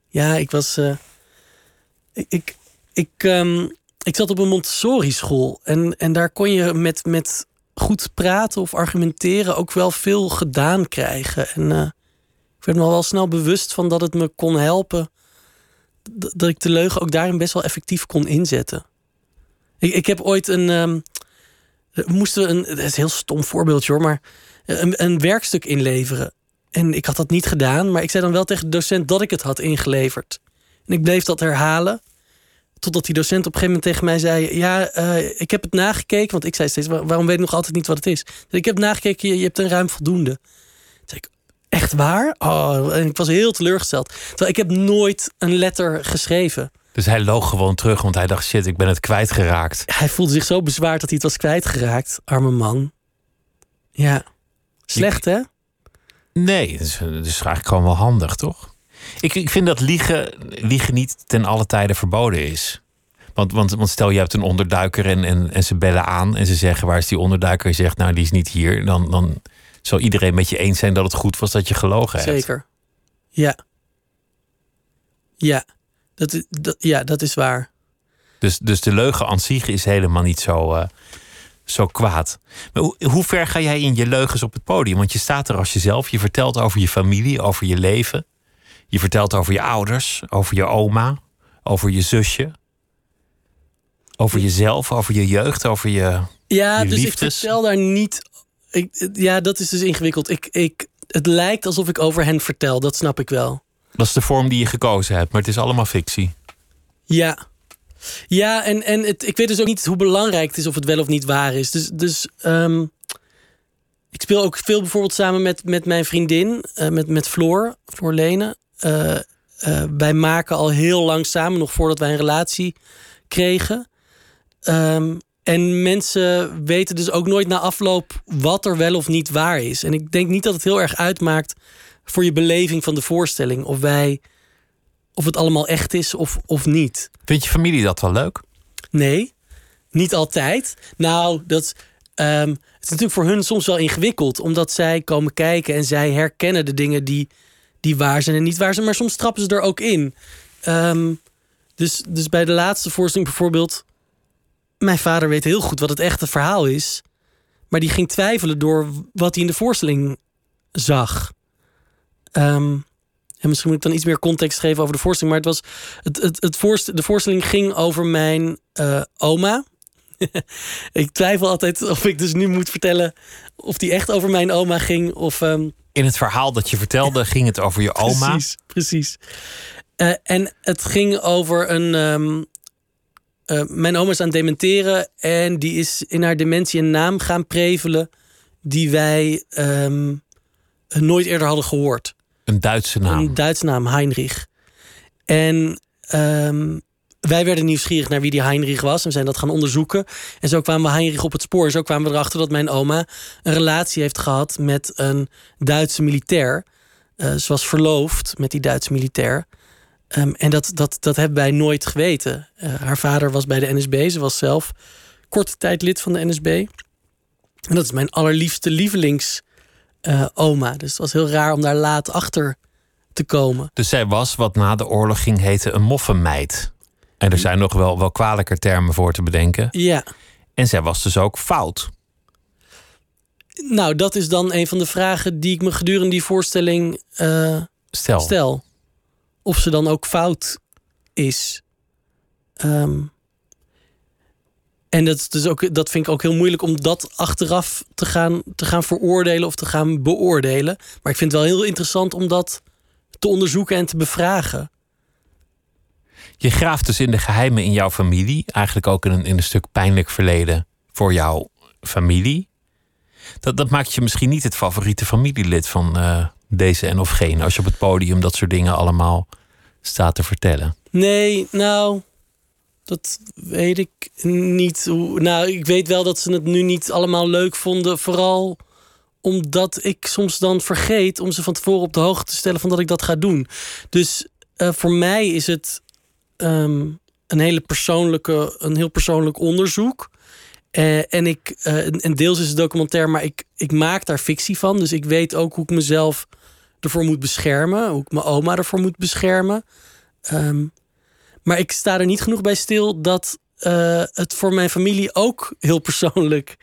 ja, ik was. Uh, ik, ik, ik, um, ik zat op een Montessori school. En, en daar kon je met, met goed praten of argumenteren ook wel veel gedaan krijgen. En uh, ik werd me al wel snel bewust van dat het me kon helpen. Dat ik de leugen ook daarin best wel effectief kon inzetten. Ik, ik heb ooit een. Um, moesten een. Het is een heel stom voorbeeldje hoor, maar een, een werkstuk inleveren. En ik had dat niet gedaan, maar ik zei dan wel tegen de docent dat ik het had ingeleverd. En ik bleef dat herhalen. Totdat die docent op een gegeven moment tegen mij zei: Ja, uh, ik heb het nagekeken. Want ik zei steeds: Waarom weet ik nog altijd niet wat het is? Ik heb nagekeken, je, je hebt een ruim voldoende. Toen zei ik: Echt waar? Oh, en ik was heel teleurgesteld. Terwijl ik heb nooit een letter geschreven. Dus hij loog gewoon terug, want hij dacht: shit, ik ben het kwijtgeraakt. Hij voelde zich zo bezwaard dat hij het was kwijtgeraakt, arme man. Ja. Slecht, hè? Nee, het is, is eigenlijk gewoon wel handig, toch? Ik, ik vind dat liegen, liegen niet ten alle tijde verboden is. Want, want, want stel je hebt een onderduiker en, en, en ze bellen aan en ze zeggen waar is die onderduiker? Je zegt nou die is niet hier. Dan, dan zal iedereen met je eens zijn dat het goed was dat je gelogen hebt. Zeker. Ja. Ja. Dat, dat, ja, dat is waar. Dus, dus de leugen aan zich is helemaal niet zo, uh, zo kwaad. Maar hoe, hoe ver ga jij in je leugens op het podium? Want je staat er als jezelf, je vertelt over je familie, over je leven. Je vertelt over je ouders, over je oma, over je zusje. Over jezelf, over je jeugd, over je. Ja, je dus liefdes. ik vertel daar niet. Ik, ja, dat is dus ingewikkeld. Ik, ik, het lijkt alsof ik over hen vertel, dat snap ik wel. Dat is de vorm die je gekozen hebt, maar het is allemaal fictie. Ja. Ja, en, en het, ik weet dus ook niet hoe belangrijk het is of het wel of niet waar is. Dus, dus ehm, ik speel ook veel bijvoorbeeld samen met, met mijn vriendin, eh, met, met Floor, Floor Lene. Eh, eh, wij maken al heel lang samen, nog voordat wij een relatie kregen. Ehm, en mensen weten dus ook nooit na afloop wat er wel of niet waar is. En ik denk niet dat het heel erg uitmaakt voor je beleving van de voorstelling. Of wij, of het allemaal echt is of, of niet. Vind je familie dat wel leuk? Nee, niet altijd. Nou, dat ehm, het is natuurlijk voor hun soms wel ingewikkeld, omdat zij komen kijken en zij herkennen de dingen die, die waar zijn en niet waar zijn, maar soms trappen ze er ook in. Ehm, dus, dus bij de laatste voorstelling bijvoorbeeld, mijn vader weet heel goed wat het echte verhaal is, maar die ging twijfelen door wat hij in de voorstelling zag. Ehm, en misschien moet ik dan iets meer context geven over de voorstelling. Maar het was, het, het, het voorst, de voorstelling ging over mijn eh, oma. ik twijfel altijd of ik dus nu moet vertellen of die echt over mijn oma ging. Of, ehm, In het verhaal dat je vertelde ging het over je oma. Precies, precies. Eh, en het ging over een. ehm, eh, mijn oma is aan het dementeren en die is in haar dementie een naam gaan prevelen die wij ehm, nooit eerder hadden gehoord. Een Duitse naam. Een Duitse naam, Heinrich. En ehm, wij werden nieuwsgierig naar wie die Heinrich was. En zijn dat gaan onderzoeken. En zo kwamen we Heinrich op het spoor. Zo kwamen we erachter dat mijn oma een relatie heeft gehad met een Duitse militair. Eh, ze was verloofd met die Duitse militair. Ehm, en dat, dat, dat hebben wij nooit geweten. Eh, haar vader was bij de NSB. Ze was zelf korte tijd lid van de NSB. En dat is mijn allerliefste lievelings eh, oma. Dus het was heel raar om daar laat achter te komen. Dus zij was wat na de oorlog ging heten een moffenmeid. En er zijn nog wel, wel kwalijker termen voor te bedenken. Ja, En zij was dus ook fout. nou dat is dan een van de vragen die ik me gedurende die voorstelling eh, Stel, stel. Of ze dan ook fout is. Ehm, en dat, is dus ook, dat vind ik ook heel moeilijk om dat achteraf te gaan, te gaan veroordelen of te gaan beoordelen. Maar ik vind het wel heel interessant om dat te onderzoeken en te bevragen. je graaft dus in de geheimen in jouw familie. Eigenlijk ook in een, in een stuk pijnlijk verleden voor jouw familie. Dat, dat maakt je misschien niet het favoriete familielid van eh, deze en of geen. Als je op het podium dat soort dingen allemaal staat te vertellen. Nee, nou, dat weet ik niet. Nou, ik weet wel dat ze het nu niet allemaal leuk vonden. Vooral omdat ik soms dan vergeet om ze van tevoren op de hoogte te stellen van dat ik dat ga doen. Dus eh, voor mij is het ehm, een hele persoonlijke, een heel persoonlijk onderzoek. Eh, en ik, eh, en- deels is het documentair, maar ik, ik maak daar fictie van. Dus ik weet ook hoe ik mezelf ervoor moet beschermen. Hoe ik mijn oma ervoor moet beschermen. Ehm, maar ik sta er niet genoeg bij stil dat eh, het voor mijn familie ook heel persoonlijk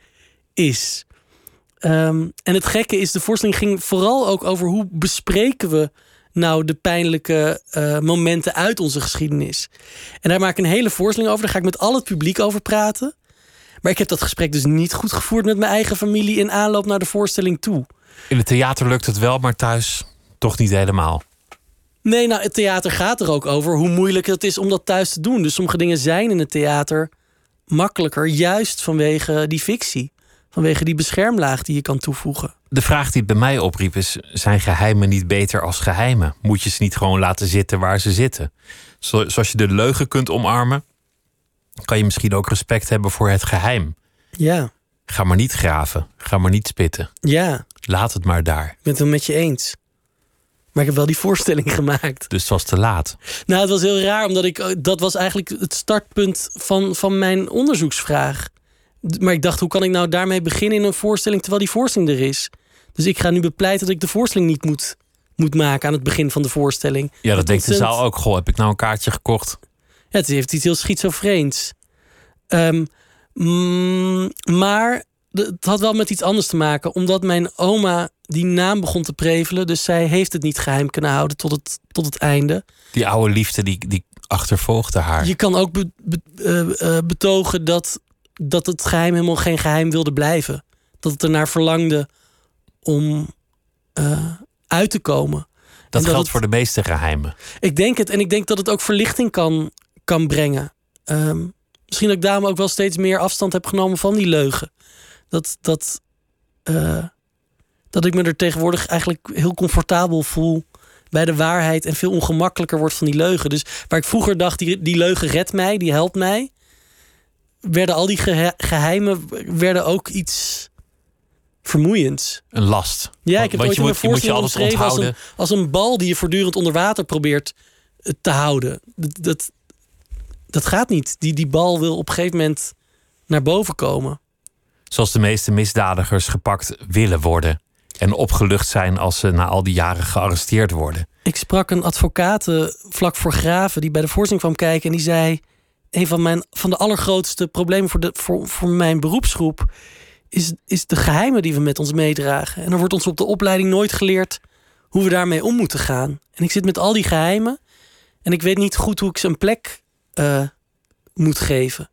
is. Ehm, en het gekke is, de voorstelling ging vooral ook over hoe bespreken we nou de pijnlijke eh, momenten uit onze geschiedenis. En daar maak ik een hele voorstelling over. Daar ga ik met al het publiek over praten. Maar ik heb dat gesprek dus niet goed gevoerd met mijn eigen familie in aanloop naar de voorstelling toe. In het theater lukt het wel, maar thuis toch niet helemaal. Nee, nou, het theater gaat er ook over hoe moeilijk het is om dat thuis te doen. Dus sommige dingen zijn in het theater makkelijker, juist vanwege die fictie. Vanwege die beschermlaag die je kan toevoegen. De vraag die het bij mij opriep is: zijn geheimen niet beter als geheimen? Moet je ze niet gewoon laten zitten waar ze zitten? Zo- Zoals je de leugen kunt omarmen, kan je misschien ook respect hebben voor het geheim. Ja, Ga maar niet graven, ga maar niet spitten. ja, Laat het maar daar. ik ben het wel met je eens. Maar ik heb wel die voorstelling gemaakt. Dus het was te laat. Nou, het was heel raar, omdat ik. eh, Dat was eigenlijk het startpunt van, van mijn onderzoeksvraag. Maar ik dacht, hoe kan ik nou daarmee beginnen in een voorstelling terwijl die voorstelling er is? Dus ik ga nu bepleiten dat ik de voorstelling niet moet, moet maken aan het begin van de voorstelling. Ja, dat denkt de zaal ook. Goh, heb ik nou een kaartje gekocht? Ja, het heeft iets heel schizofreens. Ehm, mm, maar het had wel met iets anders te maken. Omdat mijn oma die naam begon te prevelen. Dus zij heeft het niet geheim kunnen houden tot het, tot het einde. Die oude liefde die, die achtervolgde haar. Je kan ook be- be- eh, eh, betogen dat, dat het geheim helemaal geen geheim wilde blijven. Dat het ernaar verlangde om eh, uit te komen. dat dat geldt het- voor de meeste geheimen. Ik denk het. En ik denk dat het ook verlichting kan, kan brengen. Ehm, misschien dat ik daarom ook wel steeds meer afstand heb genomen van die leugen. Dat, dat, eh, dat ik me er tegenwoordig eigenlijk heel comfortabel voel bij de waarheid. En veel ongemakkelijker wordt van die leugen. Dus waar ik vroeger dacht, die, die leugen redt mij, die helpt mij. Werden al die gehe- geheimen werden ook iets vermoeiends. Een last. Ja, ik heb Want ooit je moet, je moet je altijd omschreven als een, onthouden. als een bal die je voortdurend onder water probeert eh, te houden. Dat, dat, dat gaat niet. Die, die bal wil op een gegeven moment naar boven komen. Zoals de meeste misdadigers gepakt willen worden. En opgelucht zijn als ze na al die jaren gearresteerd worden. Ik sprak een advocaat eh, vlak voor Graven die bij de voorstelling kwam kijken. En die zei: Een van, mijn, van de allergrootste problemen voor, de, voor, voor mijn beroepsgroep is, is de geheimen die we met ons meedragen. En er wordt ons op de opleiding nooit geleerd hoe we daarmee om moeten gaan. En ik zit met al die geheimen en ik weet niet goed hoe ik ze een plek eh, moet geven.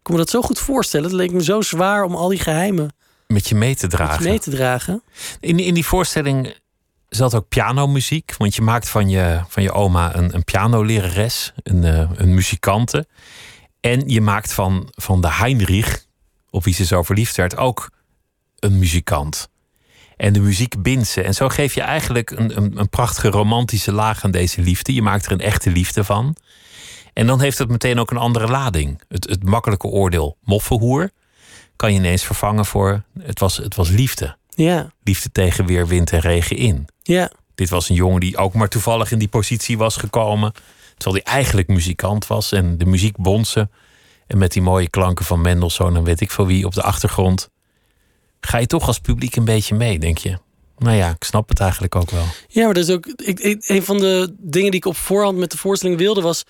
Ik kon me dat zo goed voorstellen. Het leek me zo zwaar om al die geheimen Met je mee te dragen. mee te dragen. In, in die voorstelling zat ook pianomuziek. Want je maakt van je, van je oma een, een pianolerares, een, eh, een muzikante. En je maakt van, van de Heinrich, op wie ze zo verliefd werd, ook een muzikant. En de muziek bindt ze. En zo geef je eigenlijk een, een, een prachtige romantische laag aan deze liefde. Je maakt er een echte liefde van. En dan heeft het meteen ook een andere lading. Het, het makkelijke oordeel moffenhoer kan je ineens vervangen voor het was, het was liefde Ja, liefde tegen weer wind en regen in. ja, Dit was een jongen die ook maar toevallig in die positie was gekomen. Terwijl hij eigenlijk muzikant was en de muziek bonzen. En met die mooie klanken van Mendelssohn en weet ik veel wie op de achtergrond. Ga je toch als publiek een beetje mee, denk je? Nou ja, ik snap het eigenlijk ook wel. Ja, maar dat is ook. Ik, ik- een van de dingen die ik op voorhand met de voorstelling wilde was.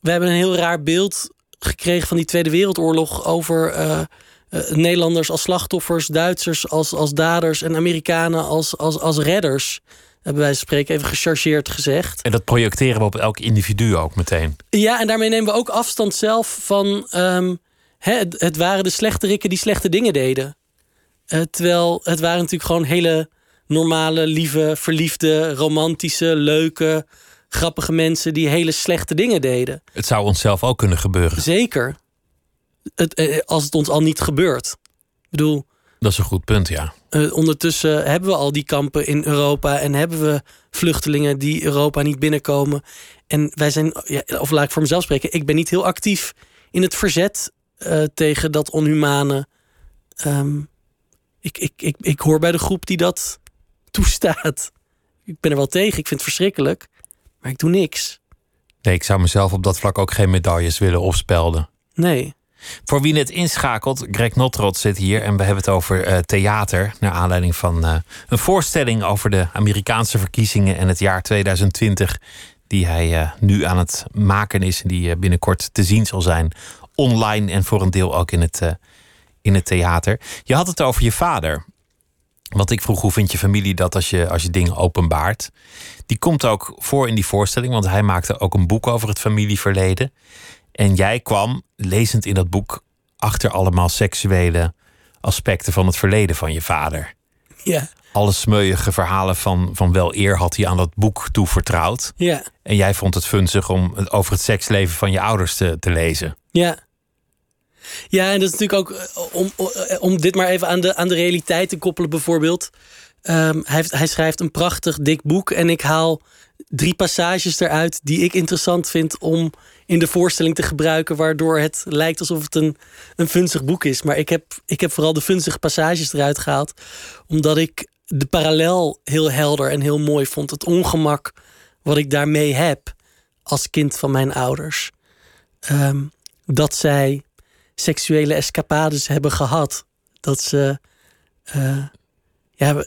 We hebben een heel raar beeld gekregen van die Tweede Wereldoorlog over eh, eh, Nederlanders als slachtoffers, Duitsers als, als daders en Amerikanen als, als, als redders. Hebben wij spreken even gechargeerd gezegd. En dat projecteren we op elk individu ook meteen. Ja, en daarmee nemen we ook afstand zelf van. ehm, hè, het, het waren de slechterikken die slechte dingen deden. Eh, terwijl het waren natuurlijk gewoon hele normale, lieve, verliefde, romantische, leuke, grappige mensen die hele slechte dingen deden. Het zou onszelf ook kunnen gebeuren. Zeker. Het, eh, als het ons al niet gebeurt. Ik bedoel, Dat is een goed punt, ja. eh, ondertussen hebben we al die kampen in Europa en hebben we vluchtelingen die Europa niet binnenkomen. En wij zijn, ja, of laat ik voor mezelf spreken, ik ben niet heel actief in het verzet eh, tegen dat onhumane. Ehm, ik, ik, ik, ik hoor bij de groep die dat toestaat. Ik ben er wel tegen, ik vind het verschrikkelijk, maar ik doe niks. Nee, ik zou mezelf op dat vlak ook geen medailles willen opspelden. Nee. Voor wie net inschakelt, Greg Notrot zit hier en we hebben het over eh, theater. Naar aanleiding van eh, een voorstelling over de Amerikaanse verkiezingen en het jaar 2020. Die hij eh, nu aan het maken is en die binnenkort te zien zal zijn. Online en voor een deel ook in het, in het theater. Je had het over je vader. Want ik vroeg hoe vindt je familie dat als je, als je dingen openbaart. Die komt ook voor in die voorstelling, want hij maakte ook een boek over het familieverleden. En jij kwam, lezend in dat boek, achter allemaal seksuele aspecten van het verleden van je vader. Ja. Alle smeuïge verhalen van, van wel eer had hij aan dat boek toevertrouwd. Ja. En jij vond het funzig om over het seksleven van je ouders te, te lezen. Ja. Ja, en dat is natuurlijk ook eh, om, om dit maar even aan de, aan de realiteit te koppelen, bijvoorbeeld. Ehm, hij, heeft, hij schrijft een prachtig dik boek en ik haal drie passages eruit die ik interessant vind om in de voorstelling te gebruiken, waardoor het lijkt alsof het een, een funzig boek is. Maar ik heb, ik heb vooral de funzige passages eruit gehaald, omdat ik de parallel heel helder en heel mooi vond. Het ongemak wat ik daarmee heb als kind van mijn ouders. Ehm, dat zij seksuele escapades hebben gehad. Dat ze. eh, ja,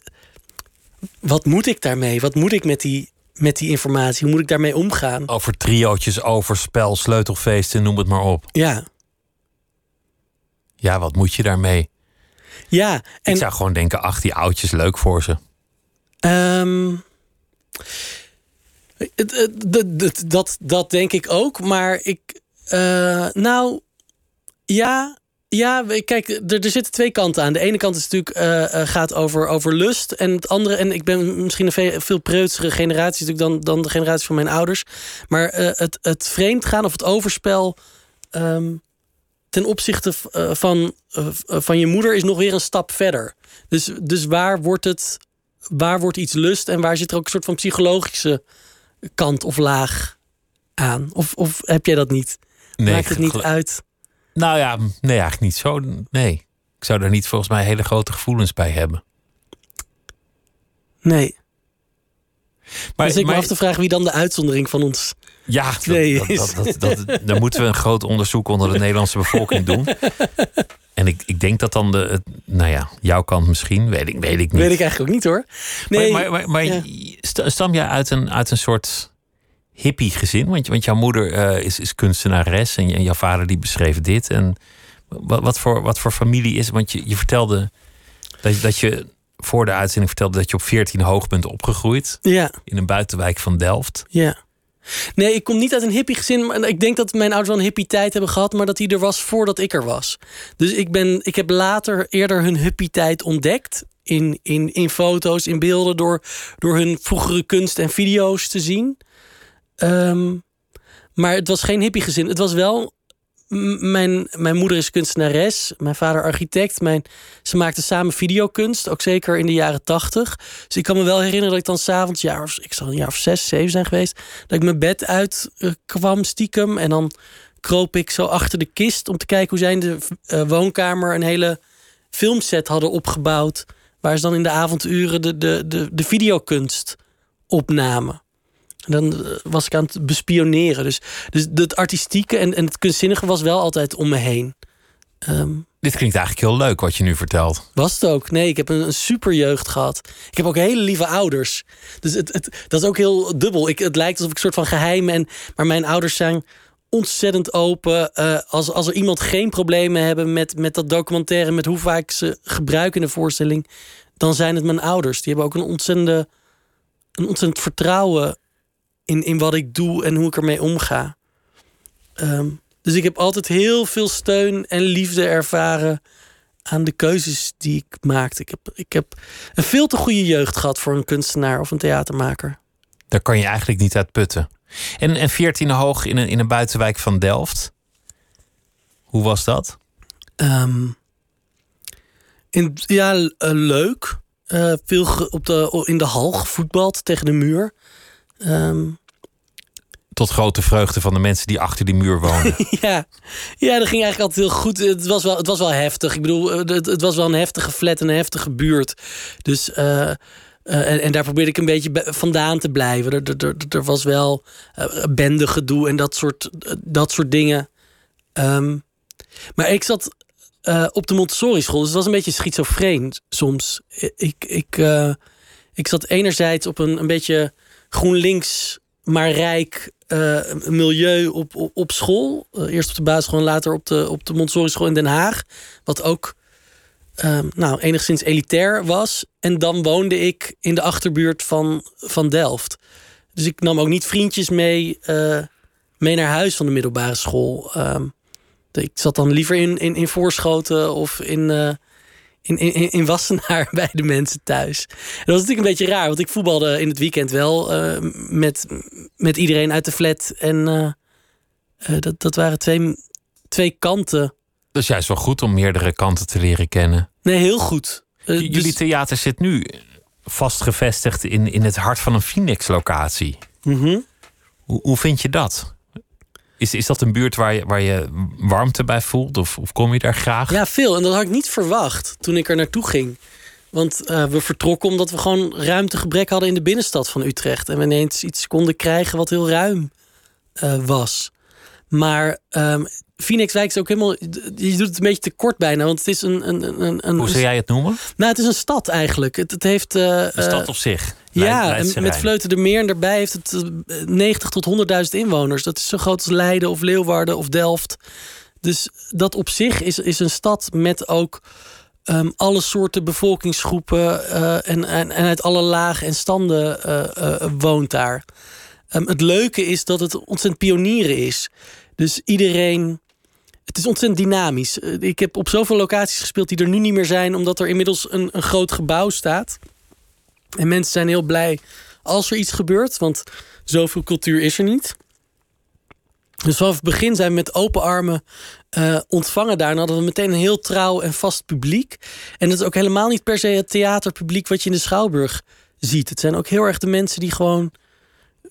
wat moet ik daarmee? Wat moet ik met die, met die informatie? Hoe moet ik daarmee omgaan? Over triootjes, overspel, sleutelfeesten, noem het maar op. Ja, Ja, wat moet je daarmee? Ja, en Ik zou gewoon denken, ach, die oudjes, leuk voor ze. Ehm, dat- dat- dat, dat denk ik ook. Maar ik. eh, nou, ja. Ja, kijk, er, er zitten twee kanten aan. De ene kant is natuurlijk eh, eh, gaat over, over lust. En het andere, en ik ben misschien een ve- veel preutsere generatie natuurlijk dan, dan de generatie van mijn ouders. Maar eh, het, het vreemdgaan of het overspel ehm, ten opzichte van, van je moeder is nog weer een stap verder. Dus, dus waar wordt het waar wordt iets lust en waar zit er ook een soort van psychologische kant of laag aan? Of, of heb jij dat niet? Nee, Maakt het niet uit? Nou ja, nee, eigenlijk niet zo. Nee. Ik zou daar niet volgens mij hele grote gevoelens bij hebben. Nee. Maar, dus ik me maar- af te vragen wie dan de uitzondering van ons Ja, twee dat, is. dat, dat, dan moeten we een groot onderzoek onder de Nederlandse bevolking doen. En ik, ik denk dat dan de, nou ja, jouw kant misschien, weet ik, weet ik niet. Weet ik eigenlijk ook niet hoor. Nee, maar maar, maar, maar ja. st- stam jij uit een, uit een soort hippie gezin? Want, want jouw moeder eh, is, is kunstenares en, je- en jouw vader die beschreef dit. En wat, wat, voor, wat voor familie is? Want je, je vertelde dat, je- dat je voor de uitzending vertelde dat je op 14 hoog bent opgegroeid Ja, in een buitenwijk van Delft. ja. Nee, ik kom niet uit een hippie gezin. Maar ik denk dat mijn ouders wel een hippie tijd hebben gehad. Maar dat die er was voordat ik er was. Dus ik, ben, ik heb later eerder hun hippie tijd ontdekt. In, in, in foto's, in beelden. Door, door hun vroegere kunst en video's te zien. Ehm, maar het was geen hippie gezin. Het was wel... Mijn, mijn moeder is kunstenares. Mijn vader architect. Mijn, ze maakten samen videokunst. Ook zeker in de jaren tachtig. Dus ik kan me wel herinneren dat ik dan s'avonds... of- Ik zal een jaar of zes, zeven zijn geweest. Dat ik mijn bed uit eh, kwam stiekem. En dan kroop ik zo achter de kist... om te kijken hoe zij in de eh, woonkamer... een hele filmset hadden opgebouwd... waar ze dan in de avonduren de, de, de, de videokunst opnamen. Dan eh, was ik aan het bespioneren. Dus, dus het artistieke en, en het kunstzinnige was wel altijd om me heen. Ehm, Dit klinkt eigenlijk heel leuk wat je nu vertelt. was het ook? Nee, ik heb een, een super jeugd gehad. Ik heb ook hele lieve ouders. Dus het, het, dat is ook heel dubbel. Ik, het lijkt alsof ik een soort van geheim en. Maar mijn ouders zijn ontzettend open. Eh, als, als er iemand geen problemen hebben met, met dat documentaire, met hoe vaak ze gebruiken in de voorstelling, dan zijn het mijn ouders. Die hebben ook een ontzettende, een ontzettend vertrouwen in, in wat ik doe en hoe ik ermee omga. Ehm, dus ik heb altijd heel veel steun en liefde ervaren aan de keuzes die ik maakte. Ik heb, ik heb een veel te goede jeugd gehad voor een kunstenaar of een theatermaker. Daar kan je eigenlijk niet uit putten. En, en 14 hoog in een, in een buitenwijk van Delft. Hoe was dat? Ehm, in, ja, eh, leuk. Eh, veel ge- op de, in de hal gevoetbald tegen de muur. Ehm, Tot grote vreugde van de mensen die achter die muur wonen. ja. ja, dat ging eigenlijk altijd heel goed. Het was wel, het was wel heftig. Ik bedoel, eh, het, was wel een heftige flat en een heftige buurt. Dus, eh, eh, en, en daar probeerde ik een beetje be- vandaan te blijven. Er, er, er, was wel uh, bendegedoe en dat soort, dat soort dingen. Ehm, maar ik zat op de Montessori school, dus het was een beetje schizofreen soms. Ik, ik, ik zat enerzijds op een, een beetje GroenLinks, maar rijk eh, milieu op, op, school. Eh, eerst op de basisschool en later op de, op de Montessori school in Den Haag. Wat ook ehm, nou, enigszins elitair was. En dan woonde ik in de achterbuurt van, van Delft. Dus ik nam ook niet vriendjes mee, eh, mee naar huis van de middelbare school. Ehm, ik zat dan liever in, in, in Voorschoten of in, in, in, in Wassenaar bij de mensen thuis. En dat was natuurlijk een beetje raar, want ik voetbalde in het weekend wel eh, met, met iedereen uit de flat. En eh, eh, dat, dat waren twee, twee kanten. Dat is juist wel goed om meerdere kanten te leren kennen. Nee, heel goed. J- Jullie dus- theater zit nu vastgevestigd in, in het hart van een Phoenix-locatie. Mhm. Hoe, hoe vind je dat? Is, is dat een buurt waar je, waar je warmte bij voelt? Of, of kom je daar graag? Ja, veel. En dat had ik niet verwacht toen ik er naartoe ging. Want eh, we vertrokken omdat we gewoon ruimtegebrek hadden in de binnenstad van Utrecht. En we ineens iets konden krijgen wat heel ruim eh, was. Maar Phoenixwijk is ook helemaal... Je doet het een beetje te kort bijna, want het is een... een, een, een Hoe zou jij het noemen? Nou, het is een stad eigenlijk. Het, het heeft... eh, De stad op zich. Ja, en met. Vleuten de Meer en daarbij heeft het eh, 90 tot 100.000 inwoners. Dat is zo groot als Leiden of Leeuwarden of Delft. Dus dat op zich is, is een stad met ook ehm, alle soorten bevolkingsgroepen eh, en, en, en, uit alle lagen en standen woont daar. Ehm, het leuke is dat het ontzettend pionieren is. Dus iedereen. Het is ontzettend dynamisch. Ik heb op zoveel locaties gespeeld die er nu niet meer zijn, omdat er inmiddels een, een groot gebouw staat. En mensen zijn heel blij als er iets gebeurt, want zoveel cultuur is er niet. Dus vanaf het begin zijn we met open armen uh, ontvangen daar. En hadden we meteen een heel trouw en vast publiek. En dat is ook helemaal niet per se het theaterpubliek wat je in de Schouwburg ziet. Het zijn ook heel erg de mensen die gewoon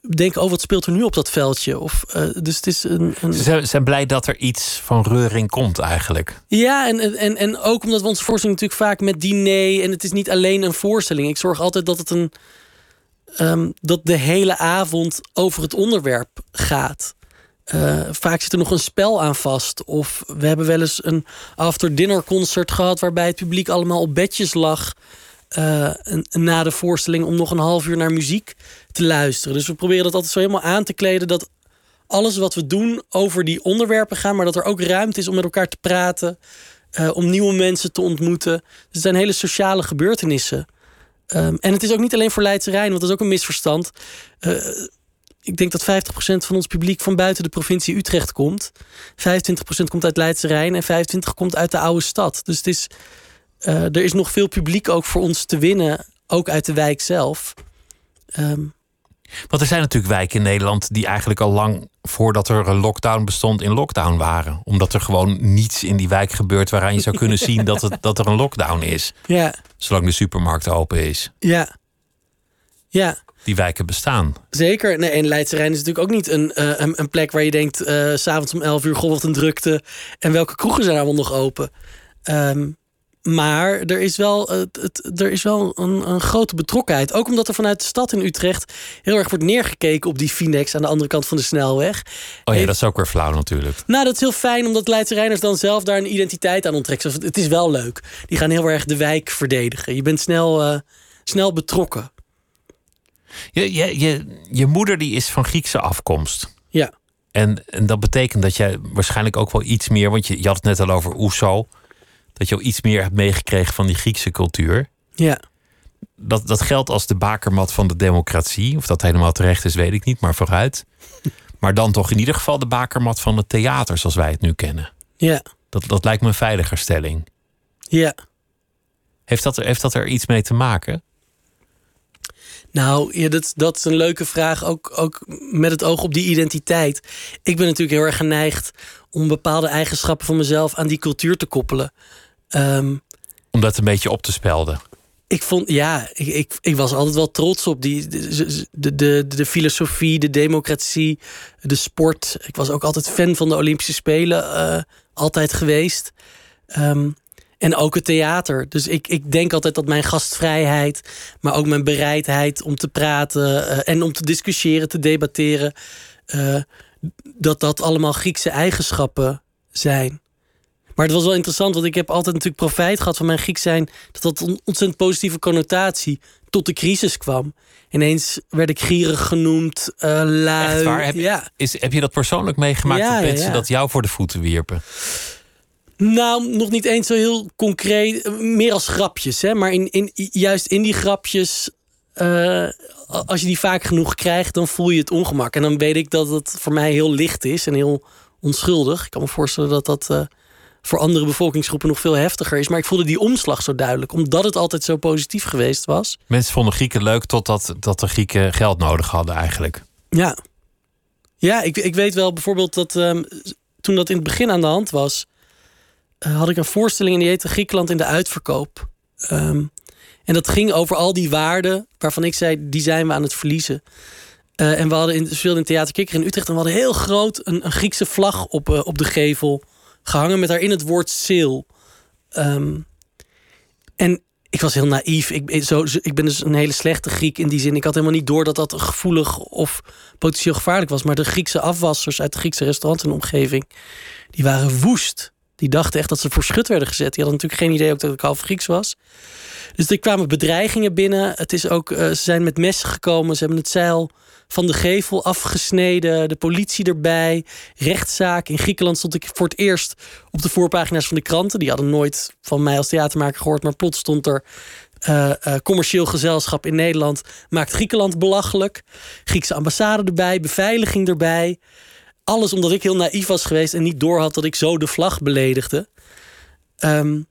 denken: oh, wat speelt er nu op dat veldje? Of, uh, dus het is een, een... Ze zijn blij dat er iets van reuring komt, eigenlijk. Ja, en, en, en ook omdat we onze voorstelling natuurlijk vaak met diner. En het is niet alleen een voorstelling. Ik zorg altijd dat het een. Um, dat de hele avond over het onderwerp gaat. Uh, vaak zit er nog een spel aan vast. Of we hebben wel eens een after-dinner concert gehad... waarbij het publiek allemaal op bedjes lag... Uh, na de voorstelling om nog een half uur naar muziek te luisteren. Dus we proberen dat altijd zo helemaal aan te kleden... dat alles wat we doen over die onderwerpen gaan... maar dat er ook ruimte is om met elkaar te praten... Uh, om nieuwe mensen te ontmoeten. Dus het zijn hele sociale gebeurtenissen... Um, en het is ook niet alleen voor Leidse Rijn, want dat is ook een misverstand. Uh, ik denk dat 50% van ons publiek van buiten de provincie Utrecht komt. 25% komt uit Leidse Rijn en 25% komt uit de oude stad. Dus het is, uh, er is nog veel publiek ook voor ons te winnen, ook uit de wijk zelf. Um, want er zijn natuurlijk wijken in Nederland die eigenlijk al lang voordat er een lockdown bestond in lockdown waren. Omdat er gewoon niets in die wijk gebeurt waaraan je zou kunnen zien dat, het, dat er een lockdown is. Ja. Zolang de supermarkt open is. Ja. Ja die wijken bestaan. Zeker. Nee, en Leidse Rijn is natuurlijk ook niet een, uh, een, een, plek waar je denkt... Uh, s'avonds om 11 uur, goh, wat een drukte. En welke kroegen zijn allemaal nog open? Um, maar er is wel, het, het, er is wel een, een, grote betrokkenheid. Ook omdat er vanuit de stad in Utrecht heel erg wordt neergekeken op die Finex aan de andere kant van de snelweg. Oh ja, dat is ook weer flauw natuurlijk. Nou, dat is heel fijn omdat Leidse Rijners dan zelf daar een identiteit aan onttrekken. Het is wel leuk. Die gaan heel erg de wijk verdedigen. Je bent snel, uh, snel betrokken. Je, je, je, je moeder die is van Griekse afkomst. Ja. En, en dat betekent dat jij waarschijnlijk ook wel iets meer, want je, je had het net al over Oeso, dat je ook iets meer hebt meegekregen van die Griekse cultuur. Ja. Dat, dat geldt als de bakermat van de democratie. Of dat helemaal terecht is, weet ik niet, maar vooruit. Maar dan toch in ieder geval de bakermat van het theater zoals wij het nu kennen. Ja. Dat, dat lijkt me een veiliger stelling. Ja. Heeft dat, er, heeft dat er iets mee te maken? Nou, ja, dat, dat is een leuke vraag. Ook, ook met het oog op die identiteit. Ik ben natuurlijk heel erg geneigd om bepaalde eigenschappen van mezelf aan die cultuur te koppelen. Um, om dat een beetje op te spelden. Ik vond, ja, ik, ik, ik, was altijd wel trots op die, de, de, de, de, filosofie, de democratie, de sport. Ik was ook altijd fan van de Olympische Spelen, uh, altijd geweest. Um, en ook het theater. Dus ik, ik denk altijd dat mijn gastvrijheid, maar ook mijn bereidheid om te praten uh, en om te discussiëren, te debatteren, uh, dat dat allemaal Griekse eigenschappen zijn. Maar het was wel interessant, want ik heb altijd natuurlijk profijt gehad van mijn Grieks zijn. Dat dat een ontzettend positieve connotatie tot de crisis kwam. Ineens werd ik gierig genoemd, uh, lui. Echt waar? Heb, ja. is, heb je dat persoonlijk meegemaakt ja, dat mensen ja, dat jou voor de voeten wierpen? Nou, nog niet eens zo heel concreet. Meer als grapjes. Hè? Maar in, in, juist in die grapjes. Uh, als je die vaak genoeg krijgt, dan voel je het ongemak. En dan weet ik dat het voor mij heel licht is en heel onschuldig. Ik kan me voorstellen dat dat uh, voor andere bevolkingsgroepen nog veel heftiger is. Maar ik voelde die omslag zo duidelijk, omdat het altijd zo positief geweest was. Mensen vonden Grieken leuk totdat dat de Grieken geld nodig hadden, eigenlijk. Ja, ja ik, ik weet wel bijvoorbeeld dat um, toen dat in het begin aan de hand was uh, had ik een voorstelling en die heette Griekenland in de uitverkoop. Um, en dat ging over al die waarden waarvan ik zei, die zijn we aan het verliezen. Uh, en we hadden in, speelden in Theater Kikker in Utrecht en we hadden heel groot een, een Griekse vlag op, uh, op de gevel gehangen met daarin het woord seel. Um, en ik was heel naïef. Ik, zo, ik ben dus een hele slechte Griek in die zin. Ik had helemaal niet door dat dat gevoelig of potentieel gevaarlijk was. Maar de Griekse afwassers uit de Griekse restaurant en omgeving, die waren woest. Die dachten echt dat ze voor schut werden gezet. Die hadden natuurlijk geen idee ook dat ik half Grieks was. Dus er kwamen bedreigingen binnen. Het is ook, uh, ze zijn met messen gekomen. Ze hebben het zeil van de gevel afgesneden, de politie erbij, rechtszaak. In Griekenland stond ik voor het eerst op de voorpagina's van de kranten. Die hadden nooit van mij als theatermaker gehoord, maar plots stond er uh, uh, commercieel gezelschap in Nederland maakt Griekenland belachelijk. Griekse ambassade erbij, beveiliging erbij. Alles omdat ik heel naïef was geweest en niet doorhad dat ik zo de vlag beledigde. Um,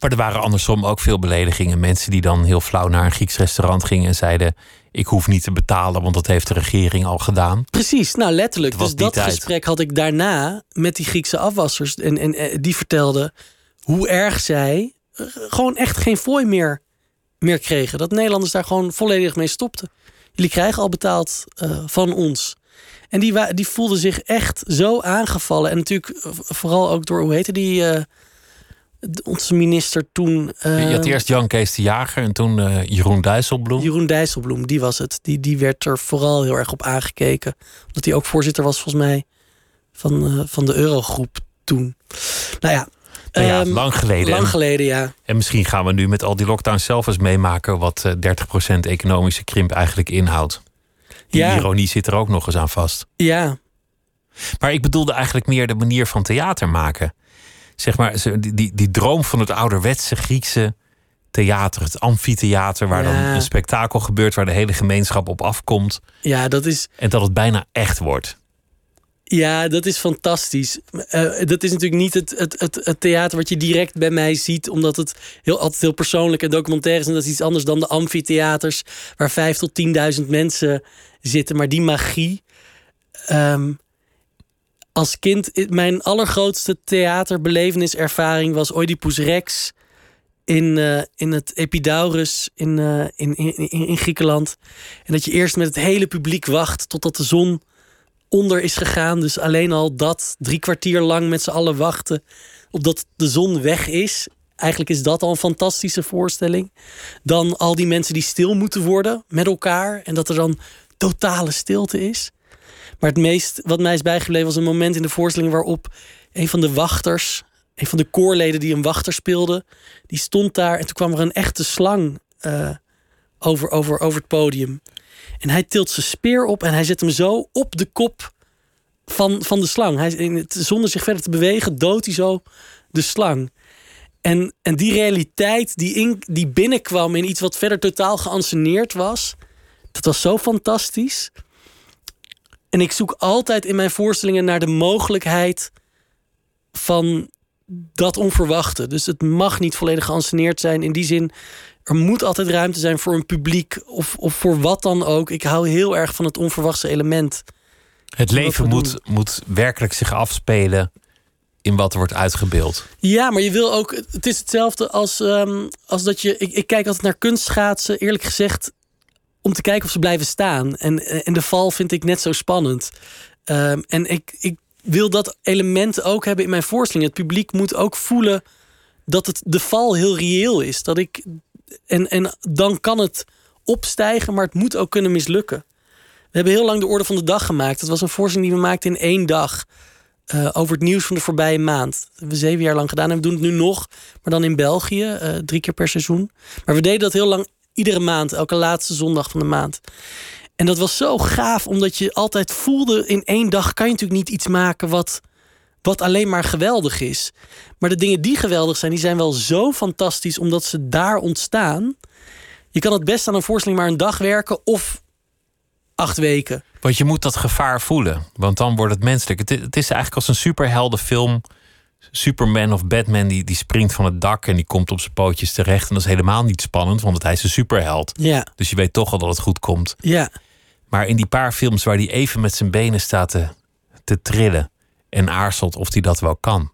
maar er waren andersom ook veel beledigingen. Mensen die dan heel flauw naar een Grieks restaurant gingen en zeiden: Ik hoef niet te betalen, want dat heeft de regering al gedaan. Precies, nou letterlijk. Dus dat gesprek had ik daarna met die Griekse afwassers. En, en, en die vertelden hoe erg zij eh, gewoon echt geen fooi meer, meer kregen. Dat Nederlanders daar gewoon volledig mee stopten. Jullie krijgen al betaald uh, van ons. En die, die voelden zich echt zo aangevallen. En natuurlijk eh, vooral ook door, hoe heette die... Uh, onze minister toen. Uh, je had eerst Jan Kees de Jager en toen uh, Jeroen Dijsselbloem. Jeroen Dijsselbloem, die was het. Die, die werd er vooral heel erg op aangekeken. Omdat hij ook voorzitter was, volgens mij, van, uh, van de Eurogroep toen. Nou ja. Nou ja, um, lang geleden. Lang geleden, ja. En misschien gaan we nu met al die lockdowns zelf eens meemaken wat 30% economische krimp eigenlijk inhoudt. Die ja. ironie zit er ook nog eens aan vast. Ja. Maar ik bedoelde eigenlijk meer de manier van theater maken zeg maar, die, die, die droom van het ouderwetse Griekse theater, het amfitheater, waar dan een spektakel gebeurt, waar de hele gemeenschap op afkomt. Ja, dat is. En dat het bijna echt wordt. Ja, dat is fantastisch. Uh, dat is natuurlijk niet het, het, het, het, theater wat je direct bij mij ziet, omdat het heel, altijd heel persoonlijk en documentair is. En dat is iets anders dan de amfitheaters, waar vijf tot tienduizend mensen zitten. Maar die magie, um, als kind, mijn allergrootste theaterbeleveniservaring was Oedipus Rex in, uh, in het Epidaurus in, uh, in, in, in, Griekenland. En dat je eerst met het hele publiek wacht totdat de zon onder is gegaan. Dus alleen al dat, drie kwartier lang met z'n allen wachten opdat de zon weg is. Eigenlijk is dat al een fantastische voorstelling. Dan al die mensen die stil moeten worden met elkaar. En dat er dan totale stilte is. Maar het meest wat mij is bijgebleven was een moment in de voorstelling waarop een van de wachters, een van de koorleden die een wachter speelde, die stond daar en toen kwam er een echte slang uh, over, over, over het podium. En hij tilt zijn speer op en hij zet hem zo op de kop van, van de slang. Hij, zonder zich verder te bewegen, doodt hij zo de slang. En, en die realiteit die, in, die binnenkwam in iets wat verder totaal geanceneerd was, dat was zo fantastisch. En ik zoek altijd in mijn voorstellingen naar de mogelijkheid van dat onverwachte. Dus het mag niet volledig geanceneerd zijn. In die zin, er moet altijd ruimte zijn voor een publiek of, of voor wat dan ook. Ik hou heel erg van het onverwachte element. Het leven moet, moet werkelijk zich afspelen in wat er wordt uitgebeeld. Ja, maar je wil ook. Het is hetzelfde als, um, als dat je. Ik, ik kijk altijd naar kunstschaatsen. Eerlijk gezegd, om te kijken of ze blijven staan. En, eh, en de val vind ik net zo spannend. Um, en ik, ik wil dat element ook hebben in mijn voorstelling. Het publiek moet ook voelen dat het de val heel reëel is. Dat ik, en, en dan kan het opstijgen, maar het moet ook kunnen mislukken. We hebben heel lang de orde van de dag gemaakt. Dat was een voorstelling die we maakten in één dag. Uh, over het nieuws van de voorbije maand. Dat hebben we zeven jaar lang gedaan en we doen het nu nog, maar dan in België, uh, drie keer per seizoen. Maar we deden dat heel lang Iedere maand, elke laatste zondag van de maand. En dat was zo gaaf, omdat je altijd voelde... in één dag kan je natuurlijk niet iets maken wat, wat alleen maar geweldig is. Maar de dingen die geweldig zijn, die zijn wel zo fantastisch... omdat ze daar ontstaan. Je kan het best aan een voorstelling maar een dag werken... of acht weken. Want je moet dat gevaar voelen, want dan wordt het menselijk. Het, is eigenlijk als een superheldenfilm Superman of Batman die, die springt van het dak en die komt op zijn pootjes terecht. En dat is helemaal niet spannend, want hij is een superheld. Ja. Dus je weet toch al dat het goed komt. Ja. Maar in die paar films waar hij even met zijn benen staat te, te trillen en aarzelt of hij dat wel kan.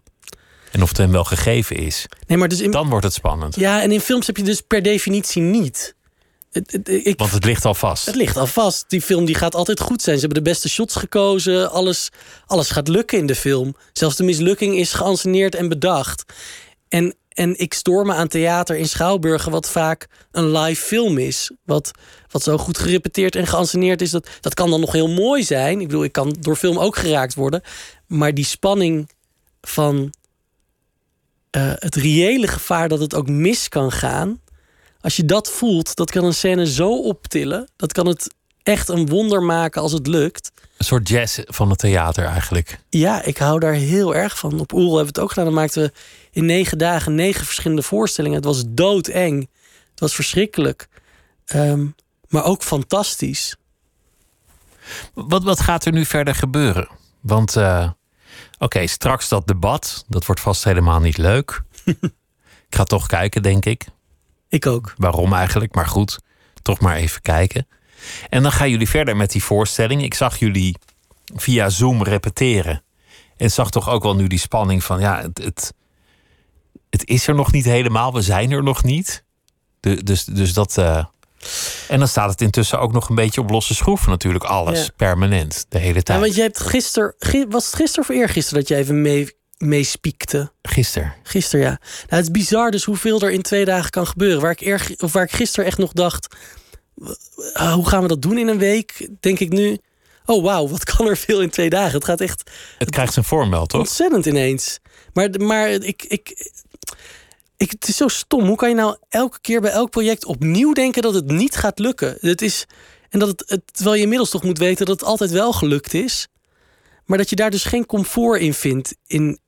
En of het hem wel gegeven is. Nee, maar dus in... Dan wordt het spannend. Ja, en in films heb je dus per definitie niet. Ik, Want het ligt al vast. Het ligt al vast. Die film die gaat altijd goed zijn. Ze hebben de beste shots gekozen. Alles, alles gaat lukken in de film. Zelfs de mislukking is geanceneerd en bedacht. En, en ik stoor me aan theater in Schouwburgen... wat vaak een live film is. Wat, wat zo goed gerepeteerd en geanceneerd is. Dat, dat kan dan nog heel mooi zijn. Ik bedoel, ik kan door film ook geraakt worden. Maar die spanning van... Uh, het reële gevaar dat het ook mis kan gaan als je dat voelt, dat kan een scène zo optillen. Dat kan het echt een wonder maken als het lukt. Een soort jazz van het theater eigenlijk. Ja, ik hou daar heel erg van. Op Oerol hebben we het ook gedaan. Dan maakten we in negen dagen negen verschillende voorstellingen. Het was doodeng. Het was verschrikkelijk. Ehm, maar ook fantastisch. Wat, wat gaat er nu verder gebeuren? Want uh, oké, straks dat debat, dat wordt vast helemaal niet leuk. ik ga toch kijken, denk ik. Ik ook. Waarom eigenlijk? Maar goed, toch maar even kijken. En dan gaan jullie verder met die voorstelling. Ik zag jullie via Zoom repeteren. En zag toch ook wel nu die spanning van ja, het, het, het is er nog niet helemaal. We zijn er nog niet. De, dus, dus dat. Uh... En dan staat het intussen ook nog een beetje op losse schroeven, natuurlijk. Alles permanent, de hele tijd. Ja, want je hebt gisteren, was het gisteren of eergisteren dat je even mee, meespiekte? Gisteren. Gisteren, ja. Nou, het is bizar dus hoeveel er in twee dagen kan gebeuren. Waar ik, erg, of waar ik gisteren echt nog dacht, uh, hoe gaan we dat doen in een week? Denk ik nu, oh wauw, wat kan er veel in twee dagen? Het gaat echt... Het krijgt zijn vorm wel, toch? Ontzettend ineens. Maar, maar ik, ik, ik, het is zo stom. Hoe kan je nou elke keer bij elk project opnieuw denken dat het niet gaat lukken? Het is, en dat het, het, terwijl je inmiddels toch moet weten dat het altijd wel gelukt is. Maar dat je daar dus geen comfort in vindt in,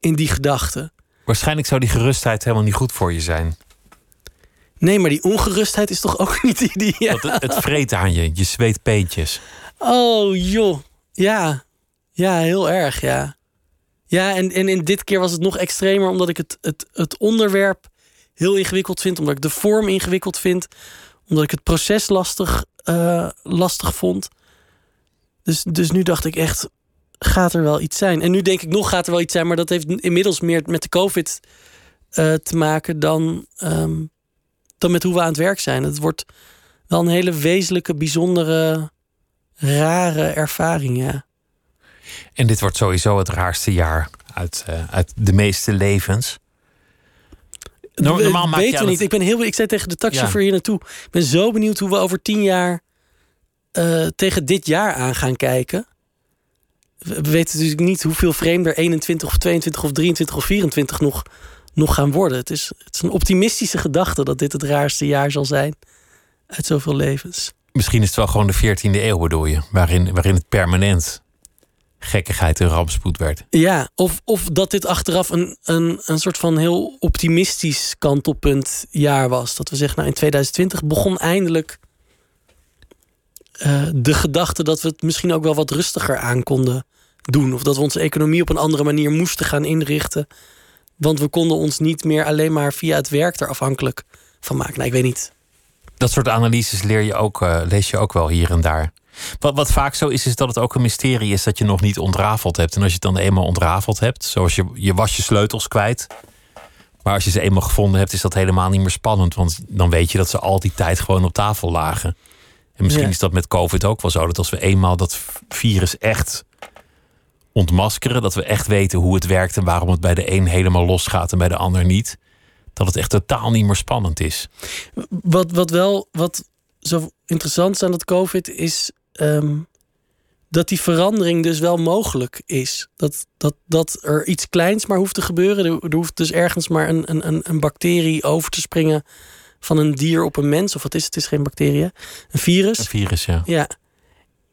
in die gedachten. Waarschijnlijk zou die gerustheid helemaal niet goed voor je zijn. Nee, maar die ongerustheid is toch ook niet ideaal? Het, het vreet aan je, je zweet peentjes. Oh joh, ja. Ja, heel erg, ja. Ja, en, en in dit keer was het nog extremer omdat ik het, het, het onderwerp heel ingewikkeld vind, omdat ik de vorm ingewikkeld vind, omdat ik het proces lastig, uh, lastig vond. Dus, dus nu dacht ik echt, gaat er wel iets zijn? En nu denk ik nog, gaat er wel iets zijn, maar dat heeft inmiddels meer met de COVID uh, te maken dan, um, dan met hoe we aan het werk zijn. Het wordt wel een hele wezenlijke, bijzondere, rare ervaring, ja. En dit wordt sowieso het raarste jaar uit, uh, uit de meeste levens. Normaal maak Weten we niet. Ik ben heel. Ik zei tegen de taxichauffeur ja. hier naartoe. Ik ben zo benieuwd hoe we over tien jaar uh, tegen dit jaar aan gaan kijken. We weten natuurlijk niet hoeveel vreemder 21 of 22 of 23 of 24 nog, nog gaan worden. Het is, het is een optimistische gedachte dat dit het raarste jaar zal zijn uit zoveel levens. Misschien is het wel gewoon de 14e eeuw, bedoel je, waarin, waarin het permanent gekkigheid en rampspoed werd. Ja, of, of dat dit achteraf een, een, een soort van heel optimistisch kantelpunt jaar was. Dat we zeggen, nou in 2020 begon eindelijk uh, de gedachte dat we het misschien ook wel wat rustiger aan konden doen. Of dat we onze economie op een andere manier moesten gaan inrichten. Want we konden ons niet meer alleen maar via het werk er afhankelijk van maken. Nou, ik weet niet. Dat soort analyses leer je ook, uh, lees je ook wel hier en daar. Wat, wat vaak zo is, is dat het ook een mysterie is dat je nog niet ontrafeld hebt. En als je het dan eenmaal ontrafeld hebt, zoals je, je was je sleutels kwijt. Maar als je ze eenmaal gevonden hebt, is dat helemaal niet meer spannend. Want dan weet je dat ze al die tijd gewoon op tafel lagen. En misschien is dat met COVID ook wel zo. Dat als we eenmaal dat virus echt ontmaskeren, dat we echt weten hoe het werkt en waarom het bij de een helemaal losgaat en bij de ander niet. Dat het echt totaal niet meer spannend is. Wat, wat wel, wat zo interessant is aan dat COVID is um, dat die verandering dus wel mogelijk is. Dat, dat, dat er iets kleins maar hoeft te gebeuren. Er, er hoeft dus ergens maar een, een, een bacterie over te springen van een dier op een mens. Of wat is het? Het is geen bacterie. Een virus. Een virus, ja. Ja.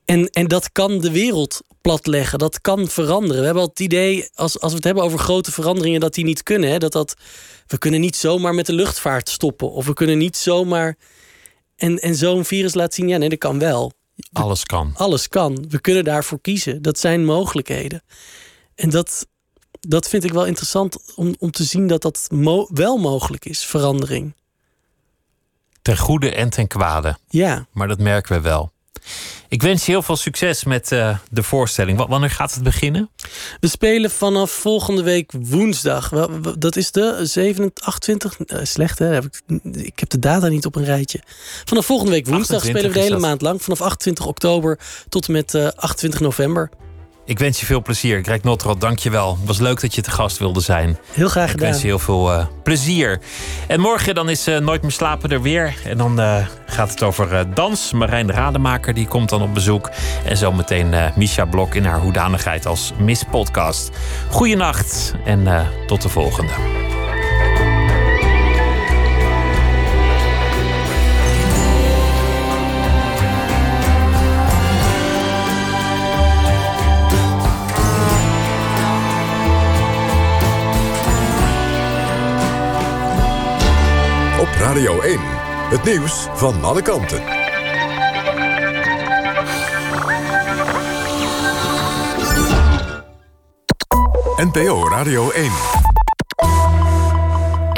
En, en dat kan de wereld platleggen. Dat kan veranderen. We hebben al het idee, als, als we het hebben over grote veranderingen, dat die niet kunnen. Hè? Dat dat, we kunnen niet zomaar met de luchtvaart stoppen. Of we kunnen niet zomaar. En, en zo'n virus laat zien, ja, nee, dat kan wel. Alles kan. Alles kan. We kunnen daarvoor kiezen. Dat zijn mogelijkheden. En dat, dat vind ik wel interessant om, om te zien dat dat wel mogelijk is, verandering. Ten goede en ten kwade. Ja. Maar dat merken we wel. Ik wens je heel veel succes met uh, de voorstelling. Wanneer gaat het beginnen? We spelen vanaf volgende week woensdag. Dat is de 27, uh, slecht hè? Ik heb de data niet op een rijtje. Vanaf volgende week woensdag spelen we de hele maand lang. Vanaf 28 oktober tot en met uh, 28 november. Ik wens je veel plezier. Greg Notrot, dank je wel. Het was leuk dat je te gast wilde zijn. Heel graag gedaan. Ik wens je heel veel uh, plezier. En morgen dan is uh, Nooit meer slapen er weer. En dan uh, gaat het over dans. Marijn Rademaker die komt dan op bezoek. En zometeen Misha Blok in haar hoedanigheid als Miss Podcast. Goeienacht en tot de volgende. Radio 1. Het nieuws van alle kanten. NPO Radio 1.